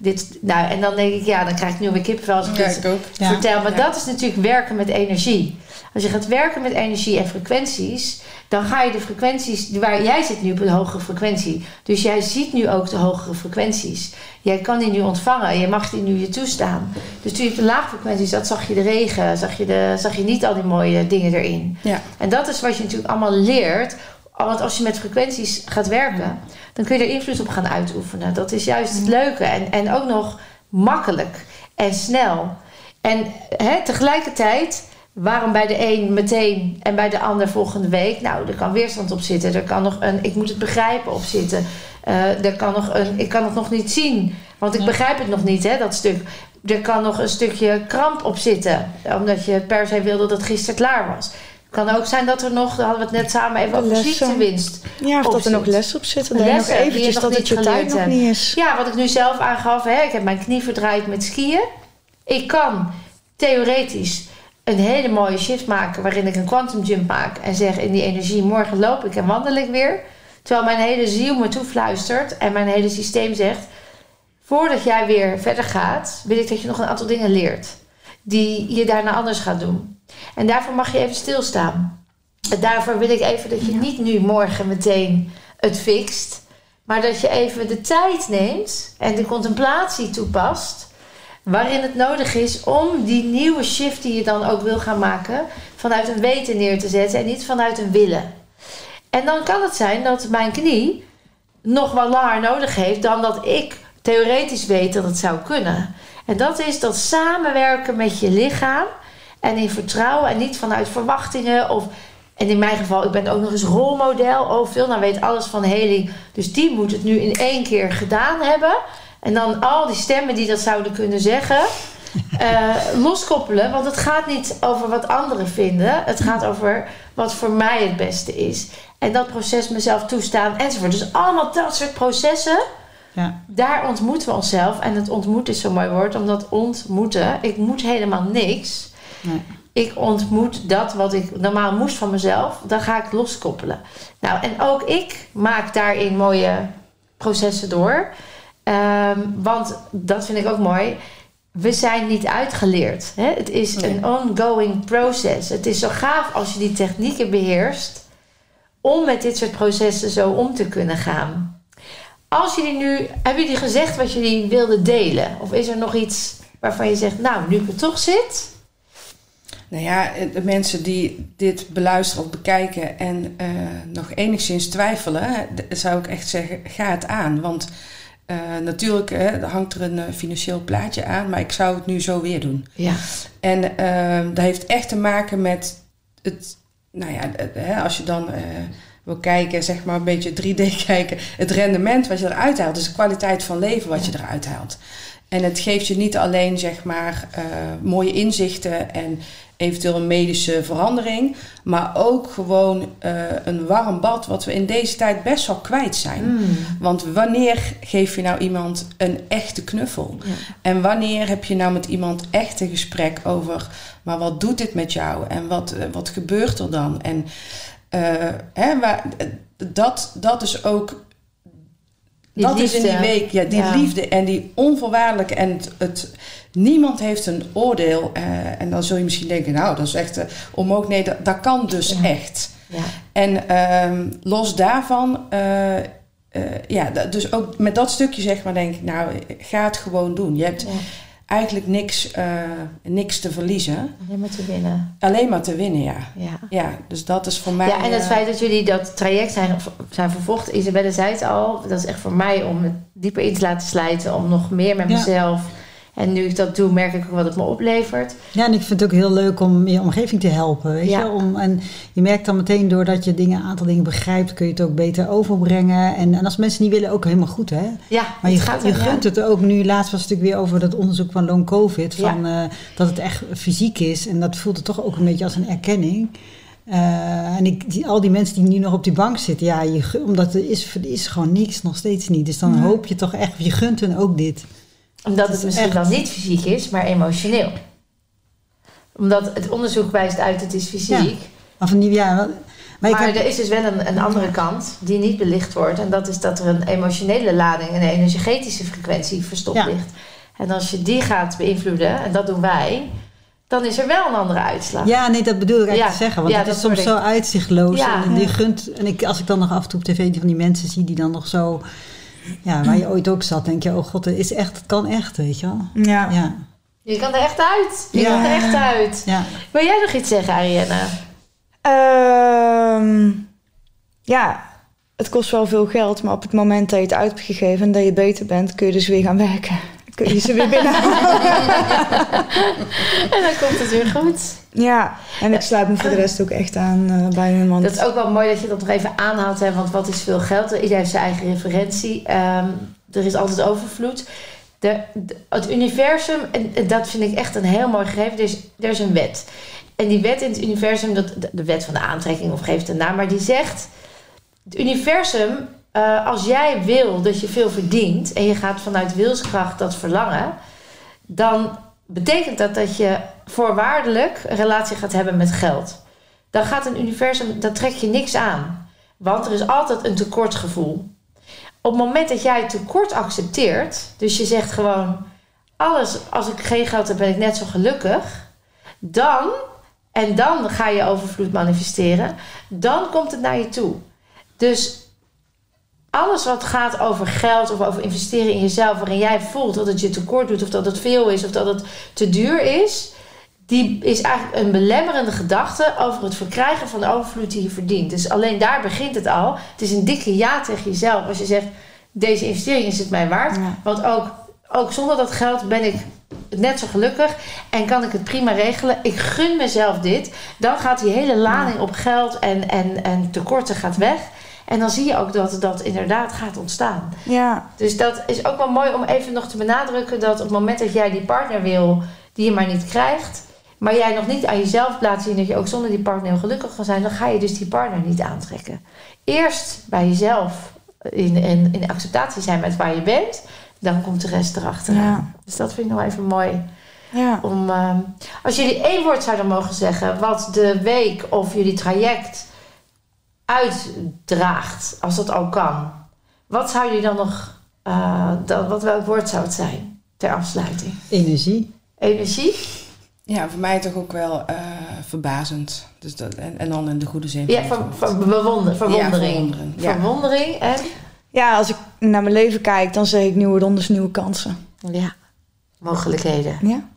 dit, nou, en dan denk ik, ja, dan krijg ik nu weer kippenvel als ik
Ja,
dit
ik ook.
Ja.
vertel. Maar
Ja.
dat is natuurlijk werken met energie. Als je gaat werken met energie en frequenties, dan ga je de frequenties, waar jij zit nu op een hogere frequentie. Dus jij ziet nu ook de hogere frequenties. Jij kan die nu ontvangen, je mag die nu je toestaan. Dus toen je op de lage frequenties zat, zag je de regen, zag je, de, zag je niet al die mooie dingen erin.
Ja.
En dat is wat je natuurlijk allemaal leert. Want als je met frequenties gaat werken, dan kun je er invloed op gaan uitoefenen. Dat is juist het leuke. En, en ook nog makkelijk en snel. En hè, tegelijkertijd, waarom bij de een meteen en bij de ander volgende week? Nou, er kan weerstand op zitten. Er kan nog een ik moet het begrijpen op zitten. Eh, er kan nog een ik kan het nog niet zien. Want ik begrijp het nog niet, hè, dat stuk. Er kan nog een stukje kramp op zitten. Omdat je per se wilde dat het gisteren klaar was. Het kan ook zijn dat er nog, daar hadden we het net samen even over
Lessen.
ziektewinst.
Ja, of dat er nog
zit.
les op zitten. Nog
Lessen je
eventjes
nog
dat het je tijd nog
hebt.
niet is.
Ja, wat ik nu zelf aangaf, hè, ik heb mijn knie verdraaid met skiën. Ik kan theoretisch een hele mooie shift maken waarin ik een quantum jump maak en zeg in die energie: morgen loop ik en wandel ik weer. Terwijl mijn hele ziel me toefluistert en mijn hele systeem zegt: voordat jij weer verder gaat, wil ik dat je nog een aantal dingen leert die je daarna anders gaat doen. En daarvoor mag je even stilstaan. En daarvoor wil ik even dat je niet nu morgen meteen het fixt. Maar dat je even de tijd neemt en de contemplatie toepast. Waarin het nodig is om die nieuwe shift die je dan ook wil gaan maken. vanuit een weten neer te zetten en niet vanuit een willen. En dan kan het zijn dat mijn knie nog wel langer nodig heeft dan dat ik theoretisch weet dat het zou kunnen. En dat is dat samenwerken met je lichaam en in vertrouwen en niet vanuit verwachtingen of en in mijn geval, ik ben ook nog eens rolmodel. Oh, veel nou weet alles van heling. Dus die moet het nu in één keer gedaan hebben. En dan al die stemmen die dat zouden kunnen zeggen, uh, [laughs] loskoppelen. Want het gaat niet over wat anderen vinden. Het gaat over wat voor mij het beste is. En dat proces mezelf toestaan enzovoort. Dus allemaal dat soort processen. Ja. Daar ontmoeten we onszelf. En het ontmoeten is zo'n mooi woord. Omdat ontmoeten, ik moet helemaal niks. Nee ik ontmoet dat wat ik normaal moest van mezelf, dan ga ik loskoppelen. Nou, en ook ik maak daarin mooie processen door. Ehm, want dat vind ik ook mooi. We zijn niet uitgeleerd. Hè? Het is een ongoing proces. Het is zo gaaf als je die technieken beheerst om met dit soort processen zo om te kunnen gaan. Als jullie nu, hebben jullie gezegd wat jullie wilden delen? Of is er nog iets waarvan je zegt, nou, nu ik er toch zit,
nou ja, de mensen die dit beluisteren of bekijken en uh, nog enigszins twijfelen, zou ik echt zeggen, ga het aan. Want uh, natuurlijk uh, hangt er een eh, financieel plaatje aan, maar ik zou het nu zo weer doen. Ja. En ehm, dat heeft echt te maken met het, nou ja, als je dan wil kijken, zeg maar een beetje 3D [laughs] kijken, het rendement wat je eruit haalt, dus de kwaliteit van leven wat je eruit haalt. En het geeft je niet alleen zeg maar mooie inzichten en eventueel een medische verandering, maar ook gewoon uh, een warm bad, wat we in deze tijd best wel kwijt zijn. Mm. Want wanneer geef je nou iemand een echte knuffel? En wanneer heb je nou met iemand echt een gesprek over, maar wat doet dit met jou en wat, uh, wat gebeurt er dan? En hè, maar, dat, dat is ook. Die dat liefde. is in die week, ja, die ja. liefde en die onvoorwaardelijke en het, het Niemand heeft een oordeel. Uh, en dan zul je misschien denken, nou, dat is echt uh, onmogelijk. Nee, dat, dat kan dus ja. echt. Ja. En uh, los daarvan, uh, ja, dus ook met dat stukje zeg maar, denk ik, nou, ga het gewoon doen. Je hebt. Eigenlijk niks, niks te verliezen.
Alleen maar te winnen.
Alleen maar te winnen, ja. Ja, ja dus dat is voor mij...
Ja, en het feit dat jullie dat traject zijn, zijn vervolgd, Isabelle zei het al, dat is echt voor mij om het dieper in te laten slijten, om nog meer met mezelf en nu ik dat doe, merk ik ook wat het me oplevert.
Ja, en ik vind het ook heel leuk om je omgeving te helpen. Weet ja. je? Om, en je merkt dan meteen doordat je dingen, een aantal dingen begrijpt, kun je het ook beter overbrengen. En, en als mensen niet willen, ook helemaal goed, hè?
Ja,
maar je, gaat je gunt het ook. Nu laatst was het natuurlijk weer over dat onderzoek van long COVID. Van, ja. uh, dat het echt fysiek is. En dat voelt het toch ook een beetje als een erkenning. Uh, en ik, die, al die mensen die nu nog op die bank zitten, ja, je, omdat er is, er is gewoon niks, nog steeds niet. Dus dan hoop je toch echt, je gunt hun ook dit
omdat het misschien echt... dan niet fysiek is, maar emotioneel. Omdat het onderzoek wijst uit, het is fysiek.
Ja. Of ja,
maar, maar heb... er is dus wel een, een, andere kant die niet belicht wordt. En dat is dat er een emotionele lading, een energetische frequentie verstopt ja. ligt. En als je die gaat beïnvloeden, en dat doen wij, dan is er wel een andere uitslag.
Ja, nee, dat bedoel ik eigenlijk ja. te zeggen. Want ja, het is soms zo uitzichtloos. En, die gunt, en ik, als ik dan nog af en toe op tv van die mensen zie die dan nog zo ja, waar je ooit ook zat, denk je, oh god, het is echt, het kan echt, weet je wel.
Ja. ja. Je kan er echt uit. Je ja. kan er echt uit. Ja. Wil jij nog iets zeggen, Arienne?
Um, ja, het kost wel veel geld, maar op het moment dat je het uit hebt gegeven en dat je beter bent, kun je dus weer gaan werken. Kun je ze weer binnen. [laughs]
en dan komt het weer goed.
Ja, en ik sluit me voor de rest ook echt aan uh, bij hun. Want...
Dat is ook wel mooi dat je dat nog even aanhaalt, hè, want wat is veel geld? Iedereen heeft zijn eigen referentie. Um, er is altijd overvloed. De, de, het universum, en dat vind ik echt een heel mooi gegeven, er is, er is een wet. En die wet in het universum, dat, de wet van de aantrekking of geeft een naam, maar die zegt: het universum, uh, als jij wil dat je veel verdient en je gaat vanuit wilskracht dat verlangen, dan betekent dat dat je voorwaardelijk een relatie gaat hebben met geld. Dan gaat een universum, dan trek je niks aan. Want er is altijd een tekortgevoel. Op het moment dat jij tekort accepteert, dus je zegt gewoon: alles, als ik geen geld heb, ben ik net zo gelukkig. Dan, en dan ga je overvloed manifesteren, dan komt het naar je toe. Dus alles wat gaat over geld of over investeren in jezelf, waarin jij voelt dat het je tekort doet, of dat het veel is, of dat het te duur is, die is eigenlijk een belemmerende gedachte over het verkrijgen van de overvloed die je verdient. Dus alleen daar begint het al. Het is een dikke ja tegen jezelf als je zegt: deze investering is het mij waard.
Ja.
Want ook, ook zonder dat geld ben ik net zo gelukkig en kan ik het prima regelen. Ik gun mezelf dit. Dan gaat die hele lading op geld en, en, en tekorten gaat weg. En dan zie je ook dat dat inderdaad gaat ontstaan.
Ja,
Dus dat is ook wel mooi om even nog te benadrukken dat op het moment dat jij die partner wil die je maar niet krijgt, maar jij nog niet aan jezelf laat zien dat je ook zonder die partner heel gelukkig kan zijn, dan ga je dus die partner niet aantrekken. Eerst bij jezelf in, in, in acceptatie zijn met waar je bent, dan komt de rest erachteraan.
Ja.
Dus dat vind ik nog even mooi
ja.
om. ehm, als jullie één woord zouden mogen zeggen wat de week of jullie traject uitdraagt, als dat ook kan, wat zou jullie dan nog. eh, dan, wat, welk woord zou het zijn ter afsluiting?
Energie.
Energie?
Ja, voor mij toch ook wel eh, verbazend. Dus dat, en, en dan in de goede zin.
Ja,
van
bewonder, verwondering.
verwondering, ja.
Verwondering en.
ja, als ik naar mijn leven kijk, dan zeg ik nieuwe rondes, nieuwe kansen.
Ja, mogelijkheden.
Ja.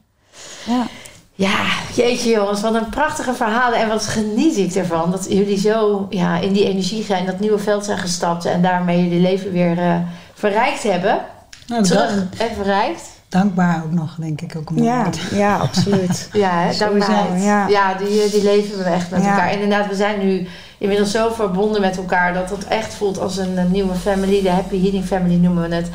Ja.
Ja, jeetje jongens, wat een prachtige verhalen. En wat geniet ik ervan. Dat jullie zo ja, in die energie zijn, dat nieuwe veld zijn gestapt. En daarmee jullie leven weer eh, verrijkt hebben.
Nou,
Terug en verrijkt.
dankbaar ook nog, denk ik ook. een
Ja, ja, absoluut. [laughs]
Ja, hè, dankbaarheid.
ja.
Ja, die, eh, die leven we echt met
Ja.
elkaar. Inderdaad, we zijn nu inmiddels zo verbonden met elkaar dat het echt voelt als een, eh, nieuwe family. De Happy Healing Family noemen we het.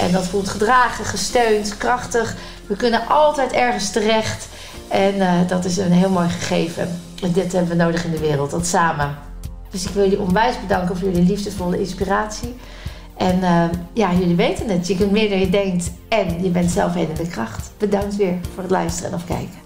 En dat voelt gedragen, gesteund, krachtig. We kunnen altijd ergens terecht. En eh, dat is een heel mooi gegeven. En dit hebben we nodig in de wereld, dat samen. Dus ik wil jullie onwijs bedanken voor jullie liefdevolle inspiratie. En eh, ja, jullie weten het. Je kunt meer dan je denkt. En je bent zelf in de kracht. Bedankt weer voor het luisteren en of kijken.